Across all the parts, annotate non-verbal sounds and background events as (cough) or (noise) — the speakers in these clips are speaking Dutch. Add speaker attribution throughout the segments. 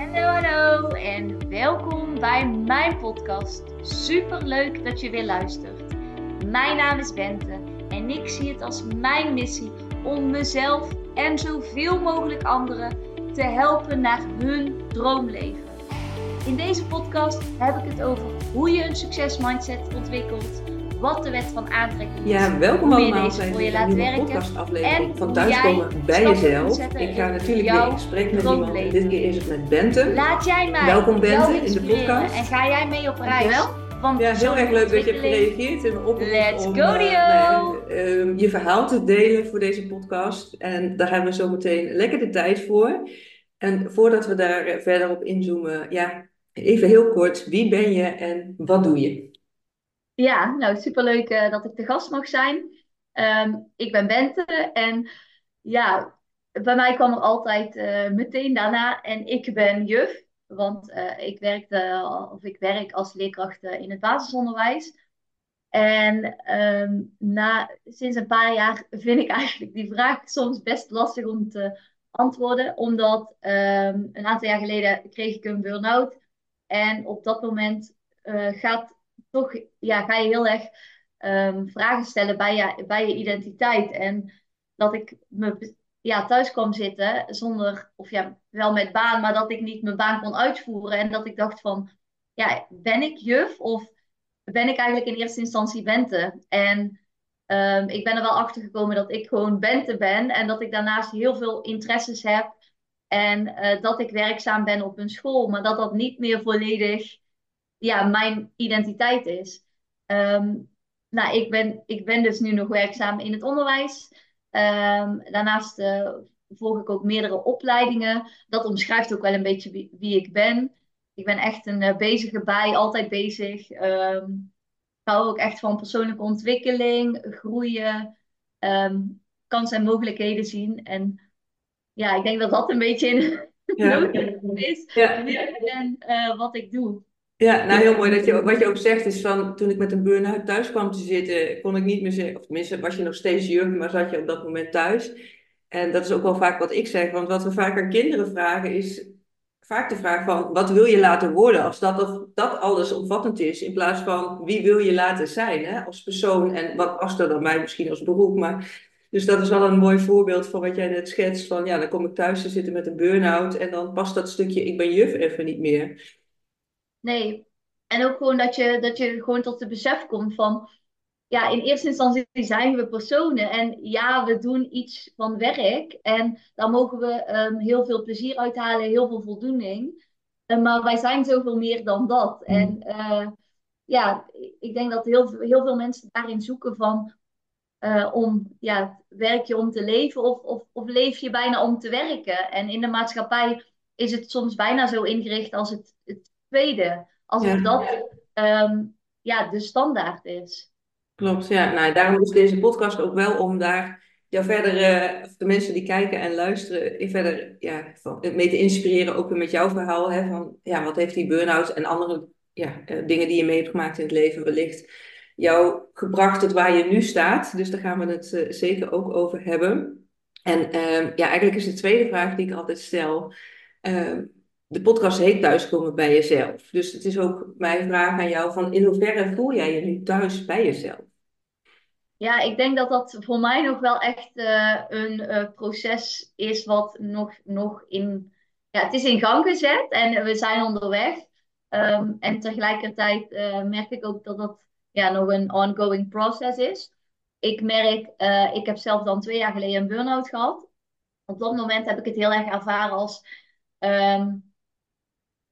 Speaker 1: Hallo, hallo en welkom bij mijn podcast. Super leuk dat je weer luistert. Mijn naam is Bente en ik zie het als mijn missie om mezelf en zoveel mogelijk anderen te helpen naar hun droomleven. In deze podcast heb ik het over hoe je een succesmindset ontwikkelt, wat de wet van aantrekking is.
Speaker 2: Ja, welkom allemaal
Speaker 1: deze
Speaker 2: bij
Speaker 1: voor je laat werken
Speaker 2: podcastaflevering
Speaker 1: en
Speaker 2: van Thuiskomen bij jezelf. Ik ga natuurlijk weer in gesprek met iemand. Dit keer is het met Bente.
Speaker 1: Laat jij mij
Speaker 2: Welkom, Bente, in de podcast.
Speaker 1: En ga jij mee op reis? Want
Speaker 2: Ja, heel erg leuk dat je hebt gereageerd mijn oproep
Speaker 1: Let's
Speaker 2: om
Speaker 1: go,
Speaker 2: eh,
Speaker 1: Dio!
Speaker 2: ja, ehm, je verhaal te delen voor deze podcast. En daar hebben we zo meteen lekker de tijd voor. En voordat we daar eh, verder op inzoomen, ja, even heel kort. Wie ben je en wat doe je?
Speaker 1: Ja, nou superleuk eh, dat ik de gast mag zijn. Ehm, ik ben Bente en ja, bij mij kwam er altijd eh, meteen daarna en ik ben juf, want eh, ik werkte, of ik werk als leerkracht in het basisonderwijs. En ehm, na, sinds een paar jaar vind ik eigenlijk die vraag soms best lastig om te antwoorden, omdat ehm, een aantal jaar geleden kreeg ik een burn-out en op dat moment gaat toch, ja, ga je heel erg ehm, vragen stellen bij je, bij je identiteit. En dat ik me ja, thuis kwam zitten zonder, of ja, wel met baan, maar dat ik niet mijn baan kon uitvoeren. En dat ik dacht van, ja, ben ik juf of ben ik eigenlijk in eerste instantie Bente? En ehm, ik ben er wel achter gekomen dat ik gewoon Bente ben en dat ik daarnaast heel veel interesses heb. En eh, dat ik werkzaam ben op een school, maar dat dat niet meer volledig ja, mijn identiteit is. Ehm, nou, ik ben, ik ben dus nu nog werkzaam in het onderwijs. Ehm, daarnaast eh, volg ik ook meerdere opleidingen. Dat omschrijft ook wel een beetje wie, wie ik ben. Ik ben echt een eh, bezige bij, altijd bezig. Ehm, ik hou ook echt van persoonlijke ontwikkeling, groeien, ehm, kansen en mogelijkheden zien. En ja, ik denk dat dat een beetje in
Speaker 2: Ja. (laughs)
Speaker 1: is
Speaker 2: Ja.
Speaker 1: wie ik ben, eh, wat ik doe.
Speaker 2: Ja, nou heel mooi dat je, wat je ook zegt is van toen ik met een burn-out thuis kwam te zitten, kon ik niet meer zeggen, of tenminste was je nog steeds juf, maar zat je op dat moment thuis. En dat is ook wel vaak wat ik zeg, want wat we vaak aan kinderen vragen is vaak de vraag van wat wil je laten worden als dat, of, dat alles omvattend is, in plaats van wie wil je laten zijn hè, als persoon en wat past er dan bij misschien als beroep. Maar, dus dat is wel een mooi voorbeeld van wat jij net schetst van ja, dan kom ik thuis te zitten met een burn-out en dan past dat stukje ik ben juf even niet meer.
Speaker 1: Nee. En ook gewoon dat je, dat je gewoon tot het besef komt van, ja, in eerste instantie zijn we personen. En ja, we doen iets van werk. En daar mogen we ehm, heel veel plezier uithalen, heel veel voldoening. Eh, maar wij zijn zoveel meer dan dat. En eh, ja, ik denk dat heel, veel- heel veel mensen daarin zoeken van, eh, om, ja, werk je om te leven of, of, of leef je bijna om te werken? En in de maatschappij is het soms bijna zo ingericht als het tweede. Alsof
Speaker 2: Ja.
Speaker 1: dat ehm, ja, de standaard is.
Speaker 2: Klopt, ja. Nou, daarom is deze podcast ook wel om daar jou verder, eh, of de mensen die kijken en luisteren, in verder ja, van, mee te inspireren, ook weer met jouw verhaal. Hè, van ja, wat heeft die burn-out en andere ja, eh, dingen die je mee hebt gemaakt in het leven wellicht jou gebracht tot waar je nu staat. Dus daar gaan we het eh, zeker ook over hebben. En ehm, ja, eigenlijk is de tweede vraag die ik altijd stel. De podcast heet Thuiskomen bij jezelf. Dus het is ook mijn vraag aan jou van in hoeverre voel jij je nu thuis bij jezelf?
Speaker 1: Ja, ik denk dat dat voor mij nog wel echt eh, een eh, proces is wat nog, nog in... Ja, het is in gang gezet en we zijn onderweg. Ehm, en tegelijkertijd eh, merk ik ook dat dat ja, nog een ongoing process is. Ik merk, ik heb zelf dan twee jaar geleden een burn-out gehad. Op dat moment heb ik het heel erg ervaren als... ehm,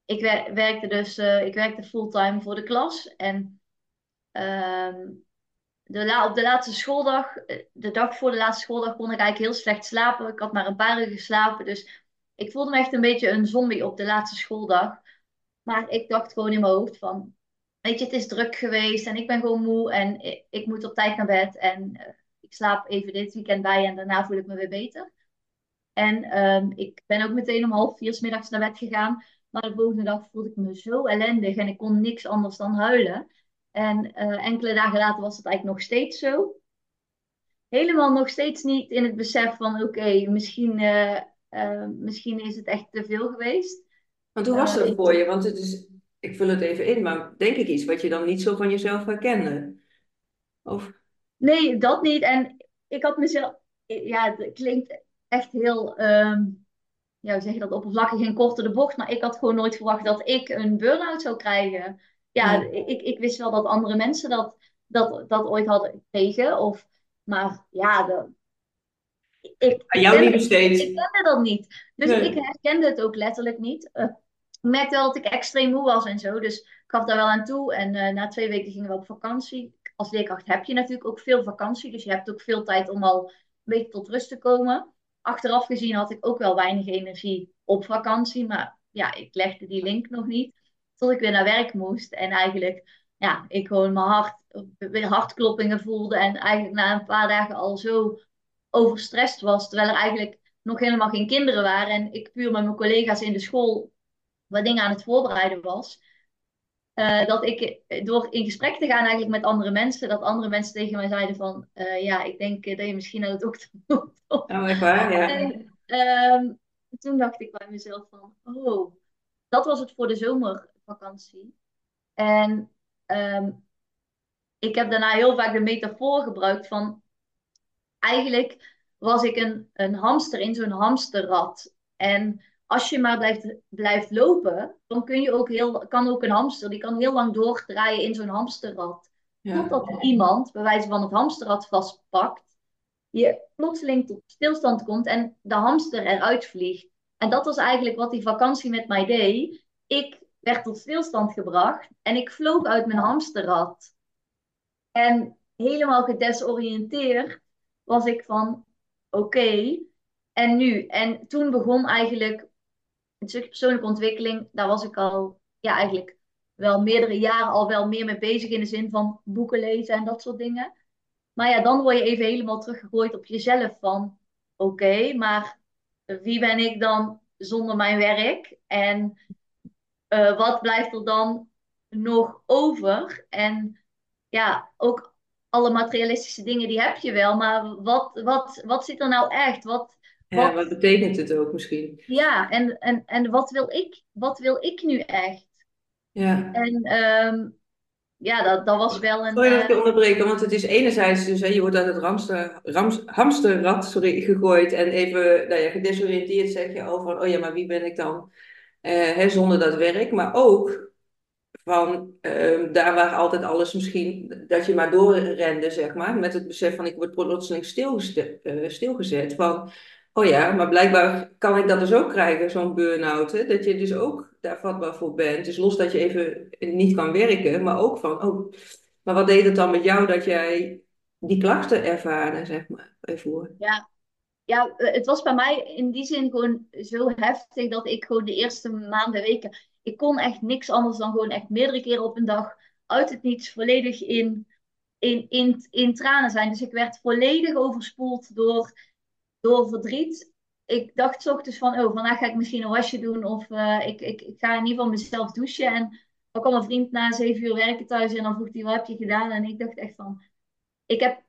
Speaker 1: ik wer- werkte dus eh, ik werkte fulltime voor de klas. En ehm, de op de laatste schooldag, eh, de dag voor de laatste schooldag, kon ik eigenlijk heel slecht slapen. Ik had maar een paar uur geslapen. Dus ik voelde me echt een beetje een zombie op de laatste schooldag. Maar ik dacht gewoon in mijn hoofd van, weet je, het is druk geweest en ik ben gewoon moe en ik, ik moet op tijd naar bed. En eh, ik slaap even dit weekend bij en daarna voel ik me weer beter. En ehm, ik ben ook meteen om half vier 's middags naar bed gegaan. Maar de volgende dag voelde ik me zo ellendig en ik kon niks anders dan huilen. En eh, enkele dagen later was het eigenlijk nog steeds zo. Helemaal nog steeds niet in het besef van oké, misschien, eh, eh, misschien is het echt te veel geweest.
Speaker 2: Want hoe was dat voor je? Want het is, ik vul het even in, maar denk ik iets wat je dan niet zo van jezelf herkende? Of,
Speaker 1: nee, dat niet. En ik had mezelf, ja, het klinkt echt heel, ehm, ja, hoe zeg je dat, oppervlakkig en kort door de bocht. Maar ik had gewoon nooit verwacht dat ik een burn-out zou krijgen. Ja, ik, ik wist wel dat andere mensen dat, dat, dat ooit hadden gekregen. Of, maar ja, de, ik,
Speaker 2: jou niet
Speaker 1: kende, ik kende dat niet. Dus ik herkende het ook letterlijk niet. Eh, ik merkte wel dat ik extreem moe was en zo. Dus ik gaf daar wel aan toe. En eh, na twee weken gingen we op vakantie. Als leerkracht heb je natuurlijk ook veel vakantie. Dus je hebt ook veel tijd om al een beetje tot rust te komen. Achteraf gezien had ik ook wel weinig energie op vakantie. Maar ja, ik legde die link nog niet. Tot ik weer naar werk moest. En eigenlijk, ja, ik gewoon mijn hart, weer hartkloppingen voelde. En eigenlijk na een paar dagen al zo overstrest was. Terwijl er eigenlijk nog helemaal geen kinderen waren. En ik puur met mijn collega's in de school wat dingen aan het voorbereiden was. Eh, dat ik eh, door in gesprek te gaan eigenlijk met andere mensen, dat andere mensen tegen mij zeiden van, eh, ja, ik denk dat je misschien naar de dokter (laughs) moet.
Speaker 2: Oh, echt waar? Ja.
Speaker 1: En ehm, toen dacht ik bij mezelf van, oh, dat was het voor de zomervakantie. En ehm, ik heb daarna heel vaak de metafoor gebruikt van, eigenlijk was ik een, een hamster in zo'n hamsterrad. En als je maar blijft, blijft lopen, dan kun je ook heel, kan ook een hamster, die kan heel lang doordraaien in zo'n hamsterrad.
Speaker 2: Ja.
Speaker 1: Totdat iemand, bij wijze van het hamsterrad vastpakt, je plotseling tot stilstand komt en de hamster eruit vliegt. En dat was eigenlijk wat die vakantie met mij deed. Ik werd tot stilstand gebracht en ik vloog uit mijn hamsterrad. En helemaal gedesoriënteerd was ik van, oké, en nu? En toen begon eigenlijk een stukje persoonlijke ontwikkeling. Daar was ik al, ja, eigenlijk wel meerdere jaren al wel meer mee bezig in de zin van boeken lezen en dat soort dingen. Maar ja, dan word je even helemaal teruggegooid op jezelf van, oké, maar wie ben ik dan zonder mijn werk? En eh, wat blijft er dan nog over? En ja, ook alle materialistische dingen, die heb je wel. Maar wat, wat, wat zit er nou echt? Wat,
Speaker 2: Ja, wat betekent het ook misschien?
Speaker 1: ja, en, en, en wat wil ik, wat wil ik nu echt?
Speaker 2: Ja.
Speaker 1: En ehm, ja, dat, dat was wel een...
Speaker 2: Sorry dat ik je
Speaker 1: eh,
Speaker 2: onderbreken, want het is enerzijds dus, hè, je wordt uit het ramster, rams, hamsterrad sorry, gegooid en even nou ja, gedesoriënteerd zeg je over, oh ja, maar wie ben ik dan eh, hè, zonder dat werk? Maar ook van ehm, daar waar altijd alles misschien, dat je maar doorrende, zeg maar, met het besef van ik word plotseling stilgezet, eh, stilgezet van, oh ja, maar blijkbaar kan ik dat dus ook krijgen, zo'n burn-out, dat je dus ook daar vatbaar voor bent. Dus los dat je even niet kan werken, maar ook van, oh, maar wat deed het dan met jou dat jij die klachten ervaarde, zeg maar, ervoor?
Speaker 1: ja, ja, eh, het was bij mij in die zin gewoon zo heftig dat ik gewoon de eerste maanden, weken, ik kon echt niks anders dan gewoon echt meerdere keren op een dag uit het niets volledig in, in, in, in tranen zijn. Dus ik werd volledig overspoeld door, door verdriet. Ik dacht 's ochtends van, oh, vandaag ga ik misschien een wasje doen of eh, ik, ik, ik ga in ieder geval mezelf douchen. En dan kwam een vriend na zeven uur werken thuis en dan vroeg hij, wat heb je gedaan? En ik dacht echt van, ik heb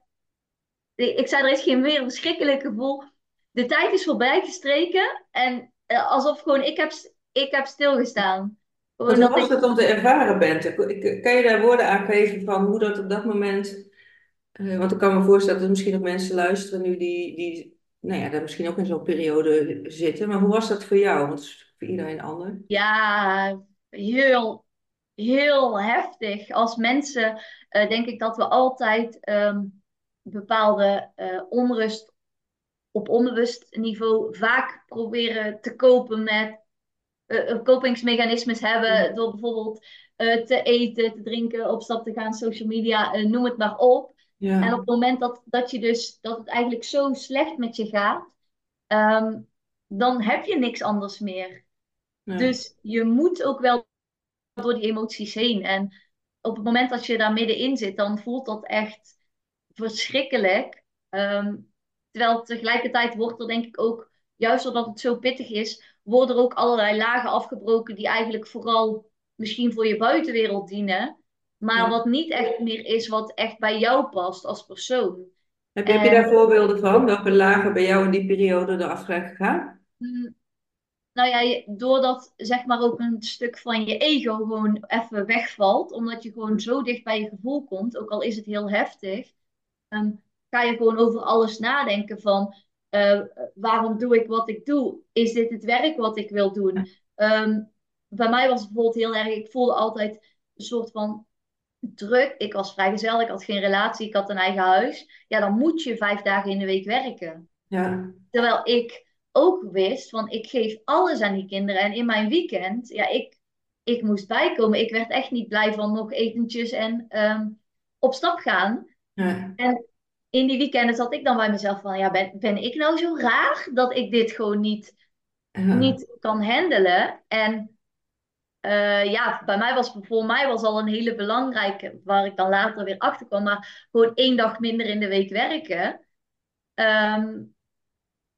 Speaker 1: ik zei, er is geen meer verschrikkelijk gevoel. De tijd is voorbij gestreken. En eh, alsof gewoon, ik heb, ik heb stilgestaan.
Speaker 2: Hoe was
Speaker 1: ik,
Speaker 2: dat om te ervaren bent? Kan je daar woorden aan geven van hoe dat op dat moment Eh, want ik kan me voorstellen dat er misschien ook mensen luisteren nu die, die nou ja, daar misschien ook in zo'n periode zitten. Maar hoe was dat voor jou? Want het is voor iedereen anders.
Speaker 1: ja, heel, heel heftig. Als mensen, eh, denk ik dat we altijd ehm, bepaalde eh, onrust op onbewust niveau vaak proberen te kopen met eh, kopingsmechanismes hebben. Door bijvoorbeeld te eten, te drinken, op stap te gaan, social media, noem het maar op. En op het moment dat, dat je dus dat het eigenlijk zo slecht met je gaat, ehm, dan heb je niks anders meer.
Speaker 2: ja,
Speaker 1: Dus je moet ook wel door die emoties heen. En op het moment dat je daar middenin zit, dan voelt dat echt verschrikkelijk. Ehm, terwijl tegelijkertijd wordt er denk ik ook, juist doordat het zo pittig is, worden er ook allerlei lagen afgebroken die eigenlijk vooral misschien voor je buitenwereld dienen. Maar
Speaker 2: ja.
Speaker 1: wat niet echt meer is wat echt bij jou past als persoon.
Speaker 2: Heb je, heb je
Speaker 1: En
Speaker 2: daar voorbeelden van? Welke lagen bij jou in die periode eraf zijn gegaan?
Speaker 1: mm, nou ja, doordat zeg maar ook een stuk van je ego gewoon even wegvalt, omdat je gewoon zo dicht bij je gevoel komt, ook al is het heel heftig, ehm, ga je gewoon over alles nadenken van eh, waarom doe ik wat ik doe? Is dit het werk wat ik wil doen? Ehm, bij mij was het bijvoorbeeld heel erg, ik voelde altijd een soort van druk. Ik was vrijgezel, ik had geen relatie, ik had een eigen huis. Ja, dan moet je vijf dagen in de week werken.
Speaker 2: Ja,
Speaker 1: Terwijl ik ook wist, van ik geef alles aan die kinderen. En in mijn weekend, ja, ik, ik moest bijkomen. Ik werd echt niet blij van nog etentjes en ehm, op stap gaan.
Speaker 2: ja,
Speaker 1: En in die weekenden zat ik dan bij mezelf van, ja, ben, ben ik nou zo raar dat ik dit gewoon niet,
Speaker 2: ja,
Speaker 1: niet kan handelen? En eh, ja, bij mij was, voor mij was al een hele belangrijke, waar ik dan later weer achter kwam, maar gewoon één dag minder in de week werken. Ehm,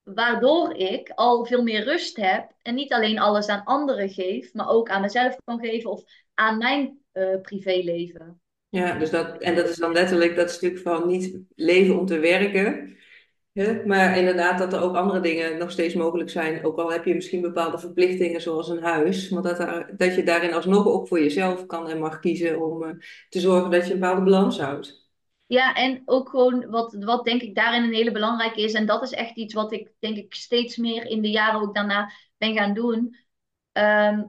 Speaker 1: waardoor ik al veel meer rust heb en niet alleen alles aan anderen geef, maar ook aan mezelf kan geven of aan mijn eh, privéleven.
Speaker 2: ja, dus dat, en dat is dan letterlijk dat stuk van niet leven om te werken, maar inderdaad dat er ook andere dingen nog steeds mogelijk zijn, ook al heb je misschien bepaalde verplichtingen zoals een huis, maar dat, dat je daarin alsnog ook voor jezelf kan en mag kiezen om eh, te zorgen dat je een bepaalde balans houdt.
Speaker 1: Ja, en ook gewoon wat, wat denk ik daarin een hele belangrijke is, en dat is echt iets wat ik denk ik steeds meer in de jaren ook daarna ben gaan doen. Ehm,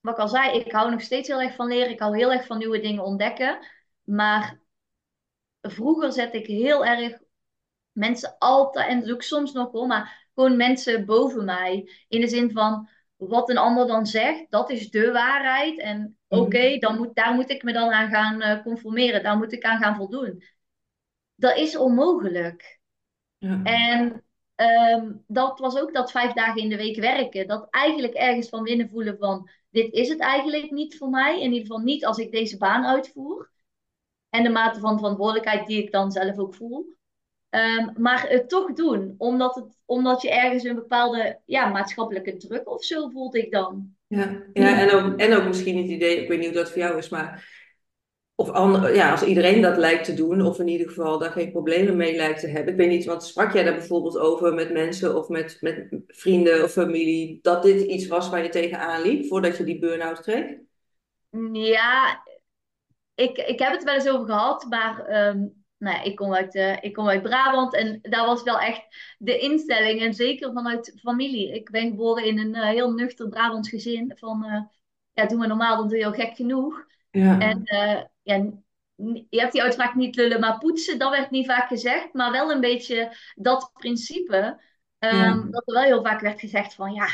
Speaker 1: wat ik al zei, ik hou nog steeds heel erg van leren, ik hou heel erg van nieuwe dingen ontdekken, maar vroeger zet ik heel erg mensen altijd, en dat doe ik soms nog wel, maar gewoon mensen boven mij. In de zin van wat een ander dan zegt, dat is de waarheid. En oké, dan moet, daar moet ik me dan aan gaan eh, conformeren, daar moet ik aan gaan voldoen. Dat is onmogelijk.
Speaker 2: Ja,
Speaker 1: En ehm, dat was ook dat vijf dagen in de week werken. Dat eigenlijk ergens van binnen voelen van, dit is het eigenlijk niet voor mij. In ieder geval niet als ik deze baan uitvoer. En de mate van verantwoordelijkheid die ik dan zelf ook voel. Ehm, maar het toch doen, omdat, het, omdat je ergens een bepaalde ja, maatschappelijke druk of zo voelt ik dan.
Speaker 2: ja, ja en, ook, en ook misschien het idee, ik weet niet hoe dat voor jou is, maar Of ander, ja, als iedereen dat lijkt te doen, of in ieder geval daar geen problemen mee lijkt te hebben. Ik weet niet, want sprak jij daar bijvoorbeeld over met mensen of met, met vrienden of familie, dat dit iets was waar je tegenaan liep voordat je die burn-out kreeg?
Speaker 1: Ja, ik, ik heb het wel eens over gehad, maar ehm, nou ik kom uit, eh, ik kom uit Brabant en daar was wel echt de instelling, en zeker vanuit familie. Ik ben geboren in een eh, heel nuchter Brabants gezin van, eh, ja, doe maar normaal, dan doe je al gek genoeg.
Speaker 2: Ja,
Speaker 1: En ja, je hebt die uitspraak niet lullen, maar poetsen, dat werd niet vaak gezegd, maar wel een beetje dat principe,
Speaker 2: ja,
Speaker 1: ehm, dat er wel heel vaak werd gezegd van, ja,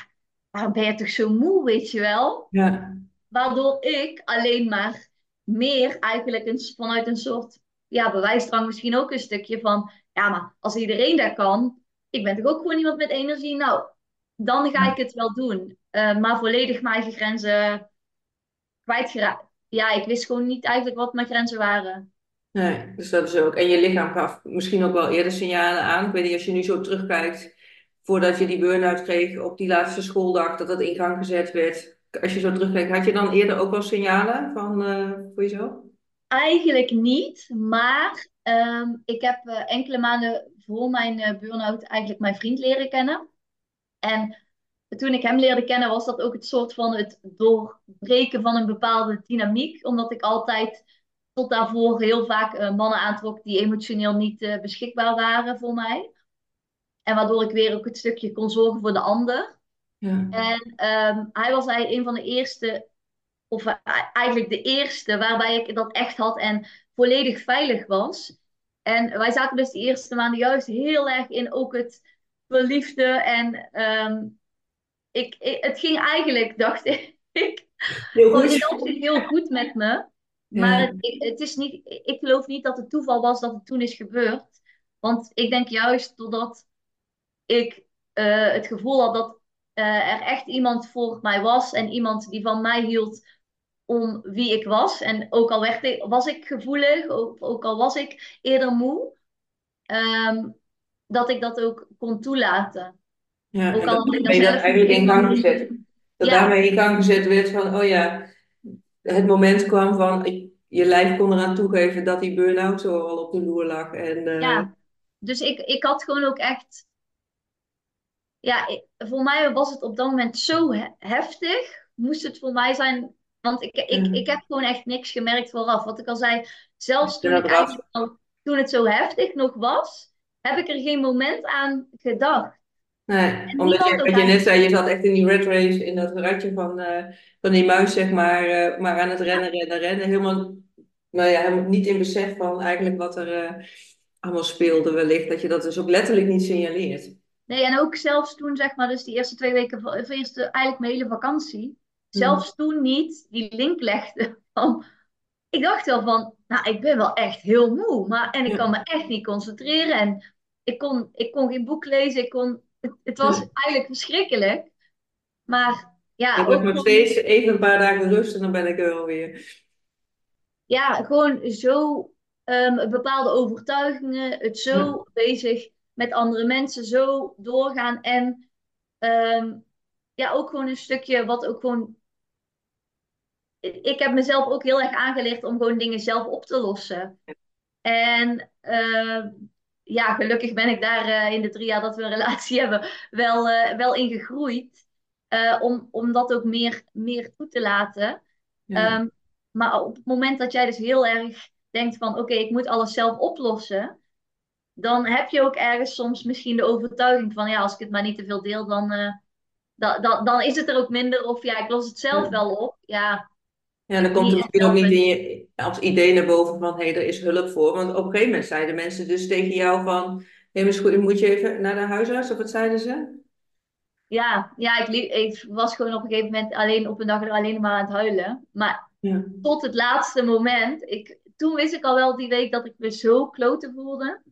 Speaker 1: waarom ben je toch zo moe, weet je wel?
Speaker 2: ja,
Speaker 1: Waardoor ik alleen maar meer eigenlijk een, vanuit een soort ja, bewijsdrang misschien ook een stukje van, ja, maar als iedereen dat kan, ik ben toch ook gewoon iemand met energie, nou, dan ga ik het wel doen. Eh, maar volledig mijn eigen grenzen kwijtgeraakt. Ja, ik wist gewoon niet eigenlijk wat mijn grenzen waren.
Speaker 2: nee, dus dat is ook. En je lichaam gaf misschien ook wel eerder signalen aan. Ik weet niet, als je nu zo terugkijkt, voordat je die burn-out kreeg op die laatste schooldag, dat dat in gang gezet werd. Als je zo terugkijkt, had je dan eerder ook wel signalen van, eh, voor jezelf?
Speaker 1: Eigenlijk niet, maar ehm, ik heb eh, enkele maanden voor mijn eh, burn-out eigenlijk mijn vriend leren kennen. En toen ik hem leerde kennen, was dat ook het soort van het doorbreken van een bepaalde dynamiek. Omdat ik altijd tot daarvoor heel vaak eh, mannen aantrok die emotioneel niet beschikbaar waren voor mij. En waardoor ik weer ook het stukje kon zorgen voor de ander.
Speaker 2: Ja,
Speaker 1: En ehm, hij was eigenlijk een van de eerste, of eh, eigenlijk de eerste, waarbij ik dat echt had en volledig veilig was. En wij zaten dus de eerste maanden juist heel erg in ook het verliefde. En ehm, ik, ik- het ging eigenlijk, (laughs) dacht ik,
Speaker 2: heel goed.
Speaker 1: heel goed met me. Maar
Speaker 2: Ja,
Speaker 1: het, ik- het is niet, ik geloof niet dat het toeval was dat het toen is gebeurd. Want ik denk juist doordat ik eh, het gevoel had dat eh, er echt iemand voor mij was en iemand die van mij hield om wie ik was. En ook al werd ik, was ik gevoelig, ook, ook al was ik eerder moe, ehm, dat ik dat ook kon toelaten.
Speaker 2: ja,
Speaker 1: Ook al
Speaker 2: dat
Speaker 1: ik
Speaker 2: je eigenlijk in
Speaker 1: niet
Speaker 2: gang
Speaker 1: van.
Speaker 2: gezet. Dat
Speaker 1: Ja,
Speaker 2: daarmee in gang gezet werd van, oh ja, het moment kwam van, je lijf kon eraan toegeven dat die burn-out zo al op de loer lag. En, eh,
Speaker 1: ja. Dus ik, ik had gewoon ook echt ja, ik- voor mij was het op dat moment zo he- heftig. Moest het voor mij zijn. Want ik, ik, ik heb gewoon echt niks gemerkt vooraf. Wat ik al zei, zelfs toen ik eigenlijk al, toen het zo heftig nog was, heb ik er geen moment aan gedacht.
Speaker 2: Nee, omdat je, wat je net zei, je zat echt in die red race, in dat ratje van, eh, van die muis, zeg maar, eh, maar aan het rennen, rennen, rennen. Helemaal, nou ja, helemaal niet in besef van eigenlijk wat er eh, allemaal speelde wellicht. Dat je dat dus ook letterlijk niet signaleert.
Speaker 1: Nee, en ook zelfs toen, zeg maar, dus die eerste twee weken, van- of eerste, eigenlijk mijn hele vakantie, zelfs toen niet die link legde van, ik dacht wel van, nou, ik ben wel echt heel moe, maar, en ik kan me echt niet concentreren en ik kon, ik kon geen boek lezen, ik kon, het, het was eigenlijk verschrikkelijk, maar ja,
Speaker 2: Ik heb nog steeds even een paar dagen rust en dan ben ik er wel weer.
Speaker 1: ja, gewoon zo ehm, bepaalde overtuigingen, het zo
Speaker 2: Ja.
Speaker 1: bezig met andere mensen, zo doorgaan en ehm, ja, ook gewoon een stukje wat ook gewoon ik heb mezelf ook heel erg aangeleerd om gewoon dingen zelf op te lossen. En eh, ja, gelukkig ben ik daar eh, in de drie jaar dat we een relatie (laughs) hebben wel, eh, wel in gegroeid. Om, om dat ook meer, meer toe te laten.
Speaker 2: Ja.
Speaker 1: Ehm, maar op het moment dat jij dus heel erg denkt van oké, ik moet alles zelf oplossen. Dan heb je ook ergens soms misschien de overtuiging van ja, als ik het maar niet te veel deel, dan, da- da- dan is het er ook minder. Of ja, ik los het zelf
Speaker 2: Ja.
Speaker 1: wel op. Ja,
Speaker 2: Ja, dan komt er
Speaker 1: echt
Speaker 2: misschien ook niet in je, als idee naar boven van, hé, hey, er is hulp voor. Want op een gegeven moment zeiden mensen dus tegen jou van, hé, hey, moet je even naar de huisarts? Of wat zeiden ze?
Speaker 1: Ja, ja ik, ik was gewoon op een gegeven moment alleen op een dag er alleen maar aan het huilen. Maar
Speaker 2: Ja.
Speaker 1: tot het laatste moment, ik, toen wist ik al wel die week dat ik me zo kloten voelde.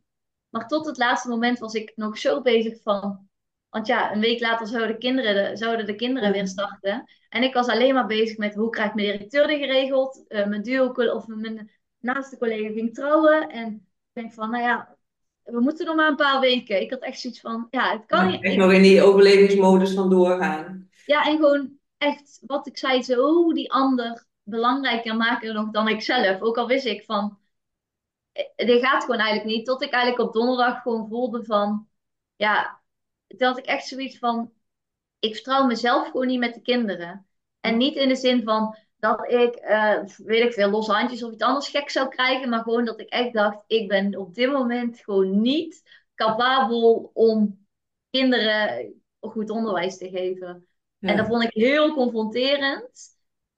Speaker 1: Maar tot het laatste moment was ik nog zo bezig van. Want ja, een week later zouden de kinderen, de, zouden de kinderen weer starten. En ik was alleen maar bezig met hoe krijg ik mijn directeur dit geregeld. Eh, mijn duo of mijn naaste collega ging trouwen. En ik denk van, nou ja, we moeten nog maar een paar weken. Ik had echt zoiets van, ja, het kan
Speaker 2: Ja,
Speaker 1: niet.
Speaker 2: echt nog in die overlevingsmodus van doorgaan.
Speaker 1: ja, en gewoon echt, wat ik zei, zo die ander belangrijker maken nog dan ik zelf. Ook al wist ik van, eh, dit gaat gewoon eigenlijk niet. Tot ik eigenlijk op donderdag gewoon voelde van, ja, had ik echt zoiets van, ik vertrouw mezelf gewoon niet met de kinderen. En niet in de zin van dat ik, eh, weet ik veel, losse handjes of iets anders gek zou krijgen. Maar gewoon dat ik echt dacht, ik ben op dit moment gewoon niet capabel om kinderen goed onderwijs te geven. En dat vond ik heel confronterend.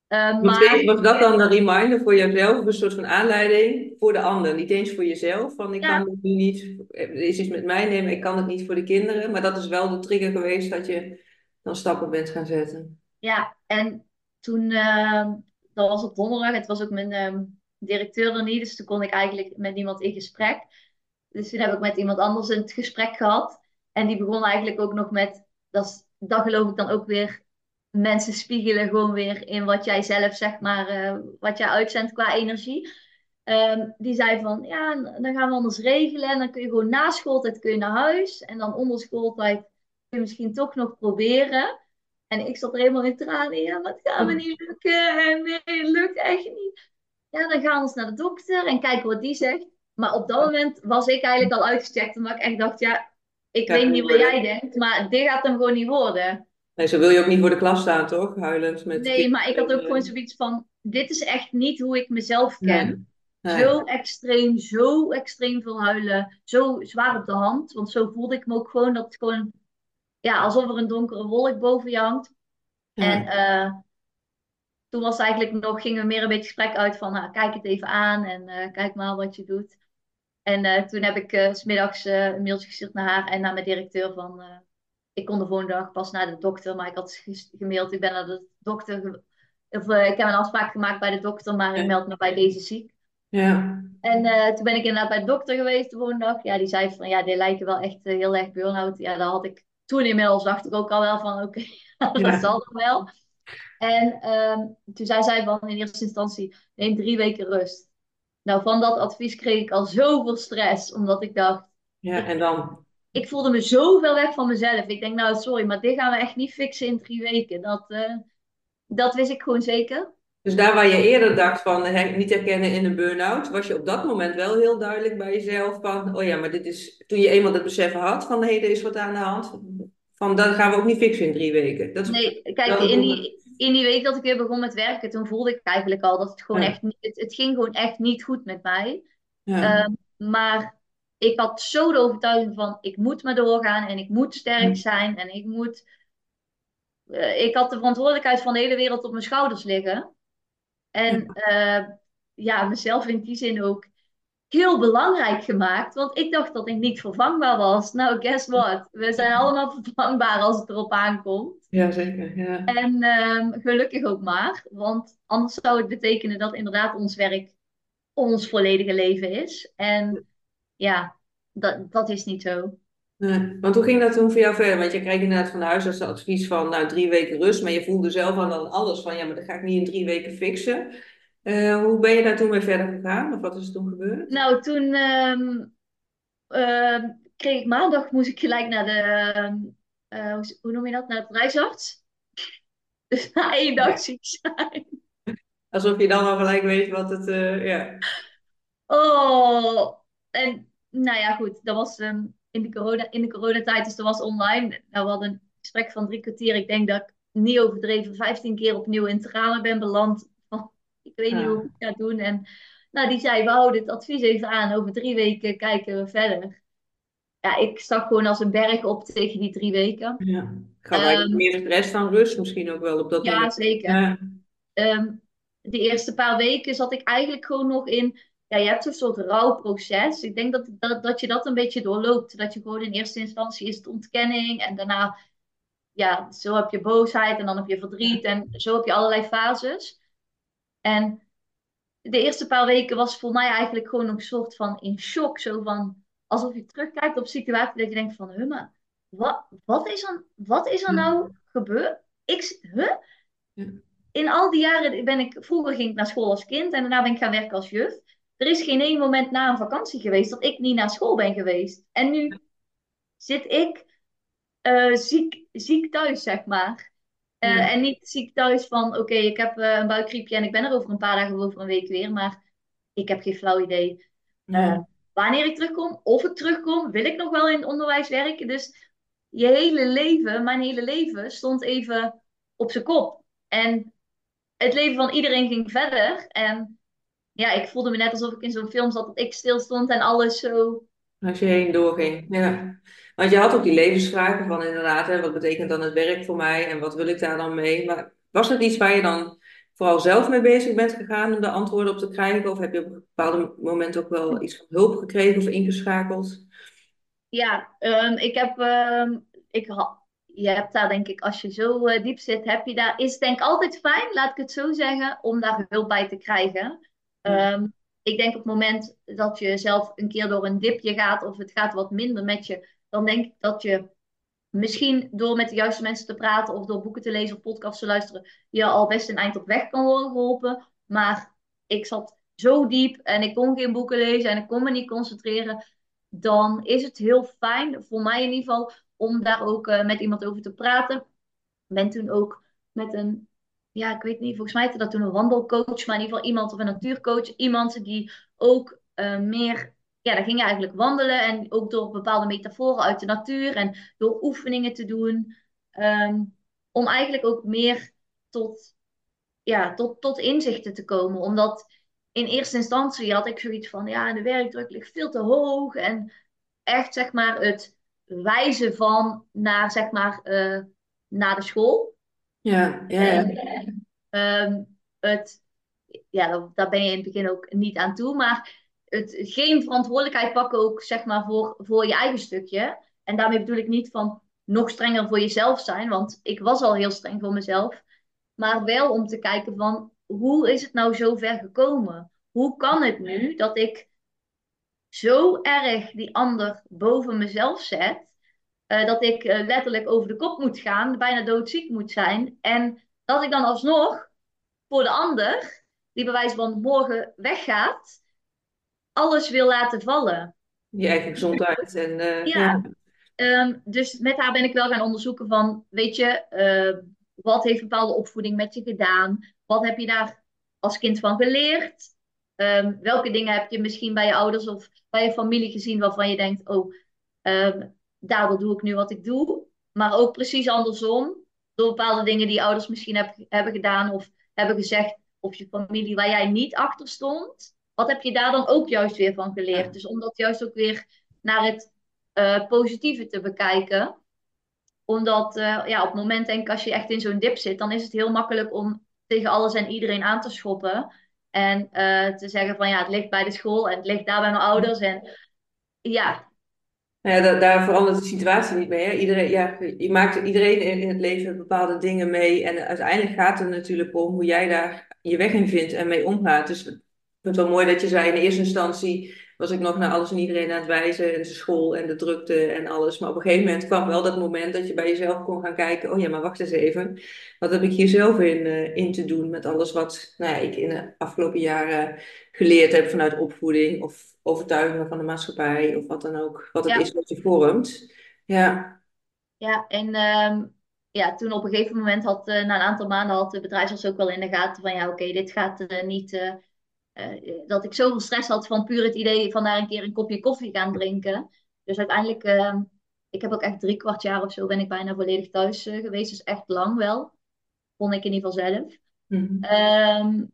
Speaker 1: Eh, maar
Speaker 2: was dat dan een reminder voor jezelf, of een soort van aanleiding voor de ander. Niet eens voor jezelf, van ik
Speaker 1: Ja.
Speaker 2: kan het nu niet, er is iets met mij nemen, ik kan het niet voor de kinderen. Maar dat is wel de trigger geweest dat je dan stappen bent gaan zetten.
Speaker 1: Ja, en toen, eh, dat was op donderdag, het was ook mijn ehm, directeur er niet, dus toen kon ik eigenlijk met niemand in gesprek. Dus toen heb ik met iemand anders het gesprek gehad. En die begon eigenlijk ook nog met, dat, dat geloof ik dan ook weer, mensen spiegelen gewoon weer in wat jij zelf, zeg maar, eh, wat jij uitzendt qua energie. Ehm, die zei van, ja, dan gaan we anders regelen. En dan kun je gewoon na schooltijd kun je naar huis. En dan onder schooltijd kun je misschien toch nog proberen. En ik zat er helemaal in tranen. Ja, maar het gaat me niet lukken. En nee, het lukt echt niet. Ja, dan gaan we eens naar de dokter en kijken wat die zegt. Maar op dat moment was ik eigenlijk al uitgecheckt. Omdat ik echt dacht, ja, ik
Speaker 2: Ja,
Speaker 1: weet niet wat jij denkt. Maar dit gaat hem gewoon niet worden.
Speaker 2: Nee, zo wil je ook niet voor de klas staan, toch? Huilend met
Speaker 1: Nee, maar ik had ook gewoon zoiets van... Dit is echt niet hoe ik mezelf ken.
Speaker 2: Nee. Nee.
Speaker 1: Zo extreem, zo extreem veel huilen. Zo zwaar op de hand. Want zo voelde ik me ook gewoon. Dat het gewoon... Ja, alsof er een donkere wolk boven je hangt.
Speaker 2: Ja.
Speaker 1: En eh, toen was eigenlijk nog, gingen we meer een beetje gesprek uit van, nou, kijk het even aan en eh, kijk maar wat je doet. En eh, toen heb ik eh, 's smiddags eh, een mailtje gestuurd naar haar en naar mijn directeur van, eh, ik kon de volgende dag pas naar de dokter, maar ik had gemaild, ik ben naar de dokter, of eh, ik heb een afspraak gemaakt bij de dokter, maar ik meld me bij deze ziek.
Speaker 2: Ja.
Speaker 1: En eh, toen ben ik inderdaad bij de dokter geweest de volgende dag. Ja, die zei van, ja, die lijken wel echt eh, heel erg burn-out. Ja, daar had ik toen inmiddels, dacht ik ook al wel van, oké, (laughs) dat
Speaker 2: Ja.
Speaker 1: zal toch wel. En ehm, toen zei zij van in eerste instantie, neem drie weken rust. Nou, van dat advies kreeg ik al zoveel stress, omdat ik dacht,
Speaker 2: Ja, en dan?
Speaker 1: Ik voelde me zo ver weg van mezelf. Ik denk, nou, sorry, maar dit gaan we echt niet fixen in drie weken. Dat, eh, dat wist ik gewoon zeker.
Speaker 2: Dus daar waar je eerder dacht van hè, niet herkennen in een burn-out, was je op dat moment wel heel duidelijk bij jezelf van, oh ja, maar dit is, toen je eenmaal het besef had van, hé, er is wat aan de hand, van dat gaan we ook niet fixen in drie weken. Dat is,
Speaker 1: Nee, kijk, in die, in die week dat ik weer begon met werken, toen voelde ik eigenlijk al dat het gewoon
Speaker 2: Ja.
Speaker 1: echt, niet- het, het ging gewoon echt niet goed met mij.
Speaker 2: ja.
Speaker 1: Ehm, maar ik had zo de overtuiging van, ik moet maar doorgaan en ik moet sterk
Speaker 2: Hm.
Speaker 1: zijn en ik moet... eh, ik had de verantwoordelijkheid van de hele wereld op mijn schouders liggen. En eh, ja, mezelf in die zin ook heel belangrijk gemaakt, want ik dacht dat ik niet vervangbaar was. Nou, guess what? We zijn allemaal vervangbaar als het erop aankomt.
Speaker 2: ja, zeker. Ja.
Speaker 1: En ehm, gelukkig ook maar, want anders zou het betekenen dat inderdaad ons werk ons volledige leven is. En ja, dat, dat is niet zo.
Speaker 2: Nee, want hoe ging dat toen voor jou verder? Want je kreeg inderdaad van de huisarts het advies van nou, drie weken rust, maar je voelde zelf aan dan alles van ja, maar dat ga ik niet in drie weken fixen. Eh, hoe ben je daar toen mee verder gegaan? Of wat is er toen gebeurd?
Speaker 1: Nou, toen ehm, ehm, kreeg ik maandag, moest ik gelijk naar de, ehm, eh, hoe, hoe noem je dat, naar de bedrijfsarts. (laughs) Dus na één dag ziek zijn.
Speaker 2: Alsof je dan al gelijk weet wat het, eh, ja.
Speaker 1: Oh, en nou ja, goed, dat was ehm, in de corona, in de coronatijd, dus dat was online. Nou, we hadden een gesprek van drie kwartier. Ik denk dat ik niet overdreven 15 keer opnieuw in tranen ben beland. (laughs) Van, ik weet niet hoe ik het ga doen. En nou, die zei, we houden het advies even aan. Over drie weken kijken we verder. Ja, ik stak gewoon als een berg op tegen die drie weken.
Speaker 2: Ja. Eigenlijk
Speaker 1: Ehm,
Speaker 2: meer stress dan rust misschien ook wel op dat
Speaker 1: Ja,
Speaker 2: moment.
Speaker 1: zeker.
Speaker 2: Ja.
Speaker 1: Ehm, de eerste paar weken zat ik eigenlijk gewoon nog in. Ja, je hebt zo'n soort rouwproces. Ik denk dat, dat, dat je dat een beetje doorloopt. Dat je gewoon in eerste instantie is het ontkenning. En daarna, ja, zo heb je boosheid. En dan heb je verdriet. En zo heb je allerlei fases. En de eerste paar weken was voor mij eigenlijk gewoon een soort van in shock. Zo van, alsof je terugkijkt op situatie dat je denkt van, huh, maar wat, wat, is er, wat is er nou gebeurd? Ik, huh? In al die jaren ben ik, vroeger ging ik naar school als kind en daarna ben ik gaan werken als juf. Er is geen één moment na een vakantie geweest dat ik niet naar school ben geweest. En nu zit ik eh, ziek, ziek thuis, zeg maar. Eh,
Speaker 2: Ja.
Speaker 1: En niet ziek thuis van, oké, ik heb eh, een buikgriepje en ik ben er over een paar dagen of over een week weer. Maar ik heb geen flauw idee
Speaker 2: Ja.
Speaker 1: wanneer ik terugkom, of ik terugkom, wil ik nog wel in het onderwijs werken. Dus je hele leven, mijn hele leven, stond even op zijn kop. En het leven van iedereen ging verder. En ja, ik voelde me net alsof ik in zo'n film zat, dat ik stil stond en alles zo.
Speaker 2: Als je heen doorging, ja. Want je had ook die levensvragen van inderdaad, hè, wat betekent dan het werk voor mij en wat wil ik daar dan mee? Maar was het iets waar je dan vooral zelf mee bezig bent gegaan om de antwoorden op te krijgen? Of heb je op een bepaald moment ook wel iets van hulp gekregen of ingeschakeld?
Speaker 1: Ja, ehm, ik heb, ehm, ik ha- je hebt daar denk ik, als je zo eh, diep zit, heb je daar, is denk ik altijd fijn, laat ik het zo zeggen, om daar hulp bij te krijgen. Ehm, ik denk op het moment dat je zelf een keer door een dipje gaat of het gaat wat minder met je, dan denk ik dat je misschien door met de juiste mensen te praten of door boeken te lezen of podcasts te luisteren, je al best een eind op weg kan worden geholpen. Maar ik zat zo diep en ik kon geen boeken lezen en ik kon me niet concentreren. Dan is het heel fijn, voor mij in ieder geval, om daar ook eh, met iemand over te praten. Ik ben toen ook met een, ja, ik weet niet, volgens mij heette dat toen een wandelcoach, maar in ieder geval iemand of een natuurcoach. Iemand die ook eh, meer ja, dan ging je eigenlijk wandelen en ook door bepaalde metaforen uit de natuur en door oefeningen te doen, ehm, om eigenlijk ook meer tot, ja, tot, tot inzichten te komen. Omdat in eerste instantie had ik zoiets van, ja, de werkdruk ligt veel te hoog en echt, zeg maar, het wijzen van naar, zeg maar, eh, naar de school.
Speaker 2: Ja, ja.
Speaker 1: En ehm, het, ja, daar- daar ben je in het begin ook niet aan toe, maar het geen verantwoordelijkheid pakken ook, zeg maar, voor, voor je eigen stukje. En daarmee bedoel ik niet van nog strenger voor jezelf zijn, want ik was al heel streng voor mezelf. Maar wel om te kijken van, hoe is het nou zo ver gekomen? Hoe kan het nu dat ik zo erg die ander boven mezelf zet, eh, dat ik eh, letterlijk over de kop moet gaan, bijna doodziek moet zijn. En dat ik dan alsnog voor de ander, die bij wijze van morgen weggaat, alles wil laten vallen.
Speaker 2: Je eigen gezondheid. En, eh,
Speaker 1: Ja.
Speaker 2: ja.
Speaker 1: Ehm, dus met haar ben ik wel gaan onderzoeken van, weet je, wat heeft bepaalde opvoeding met je gedaan? Wat heb je daar als kind van geleerd? Ehm, welke dingen heb je misschien bij je ouders of bij je familie gezien waarvan je denkt, oh, ehm, daardoor doe ik nu wat ik doe. maar ook precies andersom. Door bepaalde dingen die ouders misschien heb, hebben gedaan of hebben gezegd. Of je familie waar jij niet achter stond. Wat heb je daar dan ook juist weer van geleerd? Dus om dat juist ook weer naar het uh, positieve te bekijken. Omdat uh, ja, op het moment denk ik als je echt in zo'n dip zit. Dan is het heel makkelijk om tegen alles en iedereen aan te schoppen. En uh, te zeggen van ja, het ligt bij de school en het ligt daar bij mijn ouders. En ja,
Speaker 2: nou ja, daar verandert de situatie niet mee. Iedereen, ja, je maakt iedereen in het leven bepaalde dingen mee. En uiteindelijk gaat het natuurlijk om hoe jij daar je weg in vindt en mee omgaat. Dus ik vind het wel mooi dat je zei in eerste instantie was ik nog naar alles en iedereen aan het wijzen. En de school en de drukte en alles. Maar op een gegeven moment kwam wel dat moment dat je bij jezelf kon gaan kijken. Oh ja, maar wacht eens even. Wat heb ik hier zelf in, uh, in te doen met alles wat nou ja, ik in de afgelopen jaren geleerd heb vanuit opvoeding of overtuigingen van de maatschappij of wat dan ook. Wat het
Speaker 1: ja.
Speaker 2: is wat je vormt. Ja.
Speaker 1: Ja, en ehm, ja, toen op een gegeven moment had, uh, na een aantal maanden had de bedrijfsarts ook wel in de gaten van ja, oké, dit gaat uh, niet uh, dat ik zoveel stress had van puur het idee van daar een keer een kopje koffie gaan drinken. Dus uiteindelijk, uh, ik heb ook echt drie kwart jaar of zo ben ik bijna volledig thuis uh, geweest. Dus echt lang wel. Vond ik in ieder geval zelf. Mm -hmm. um,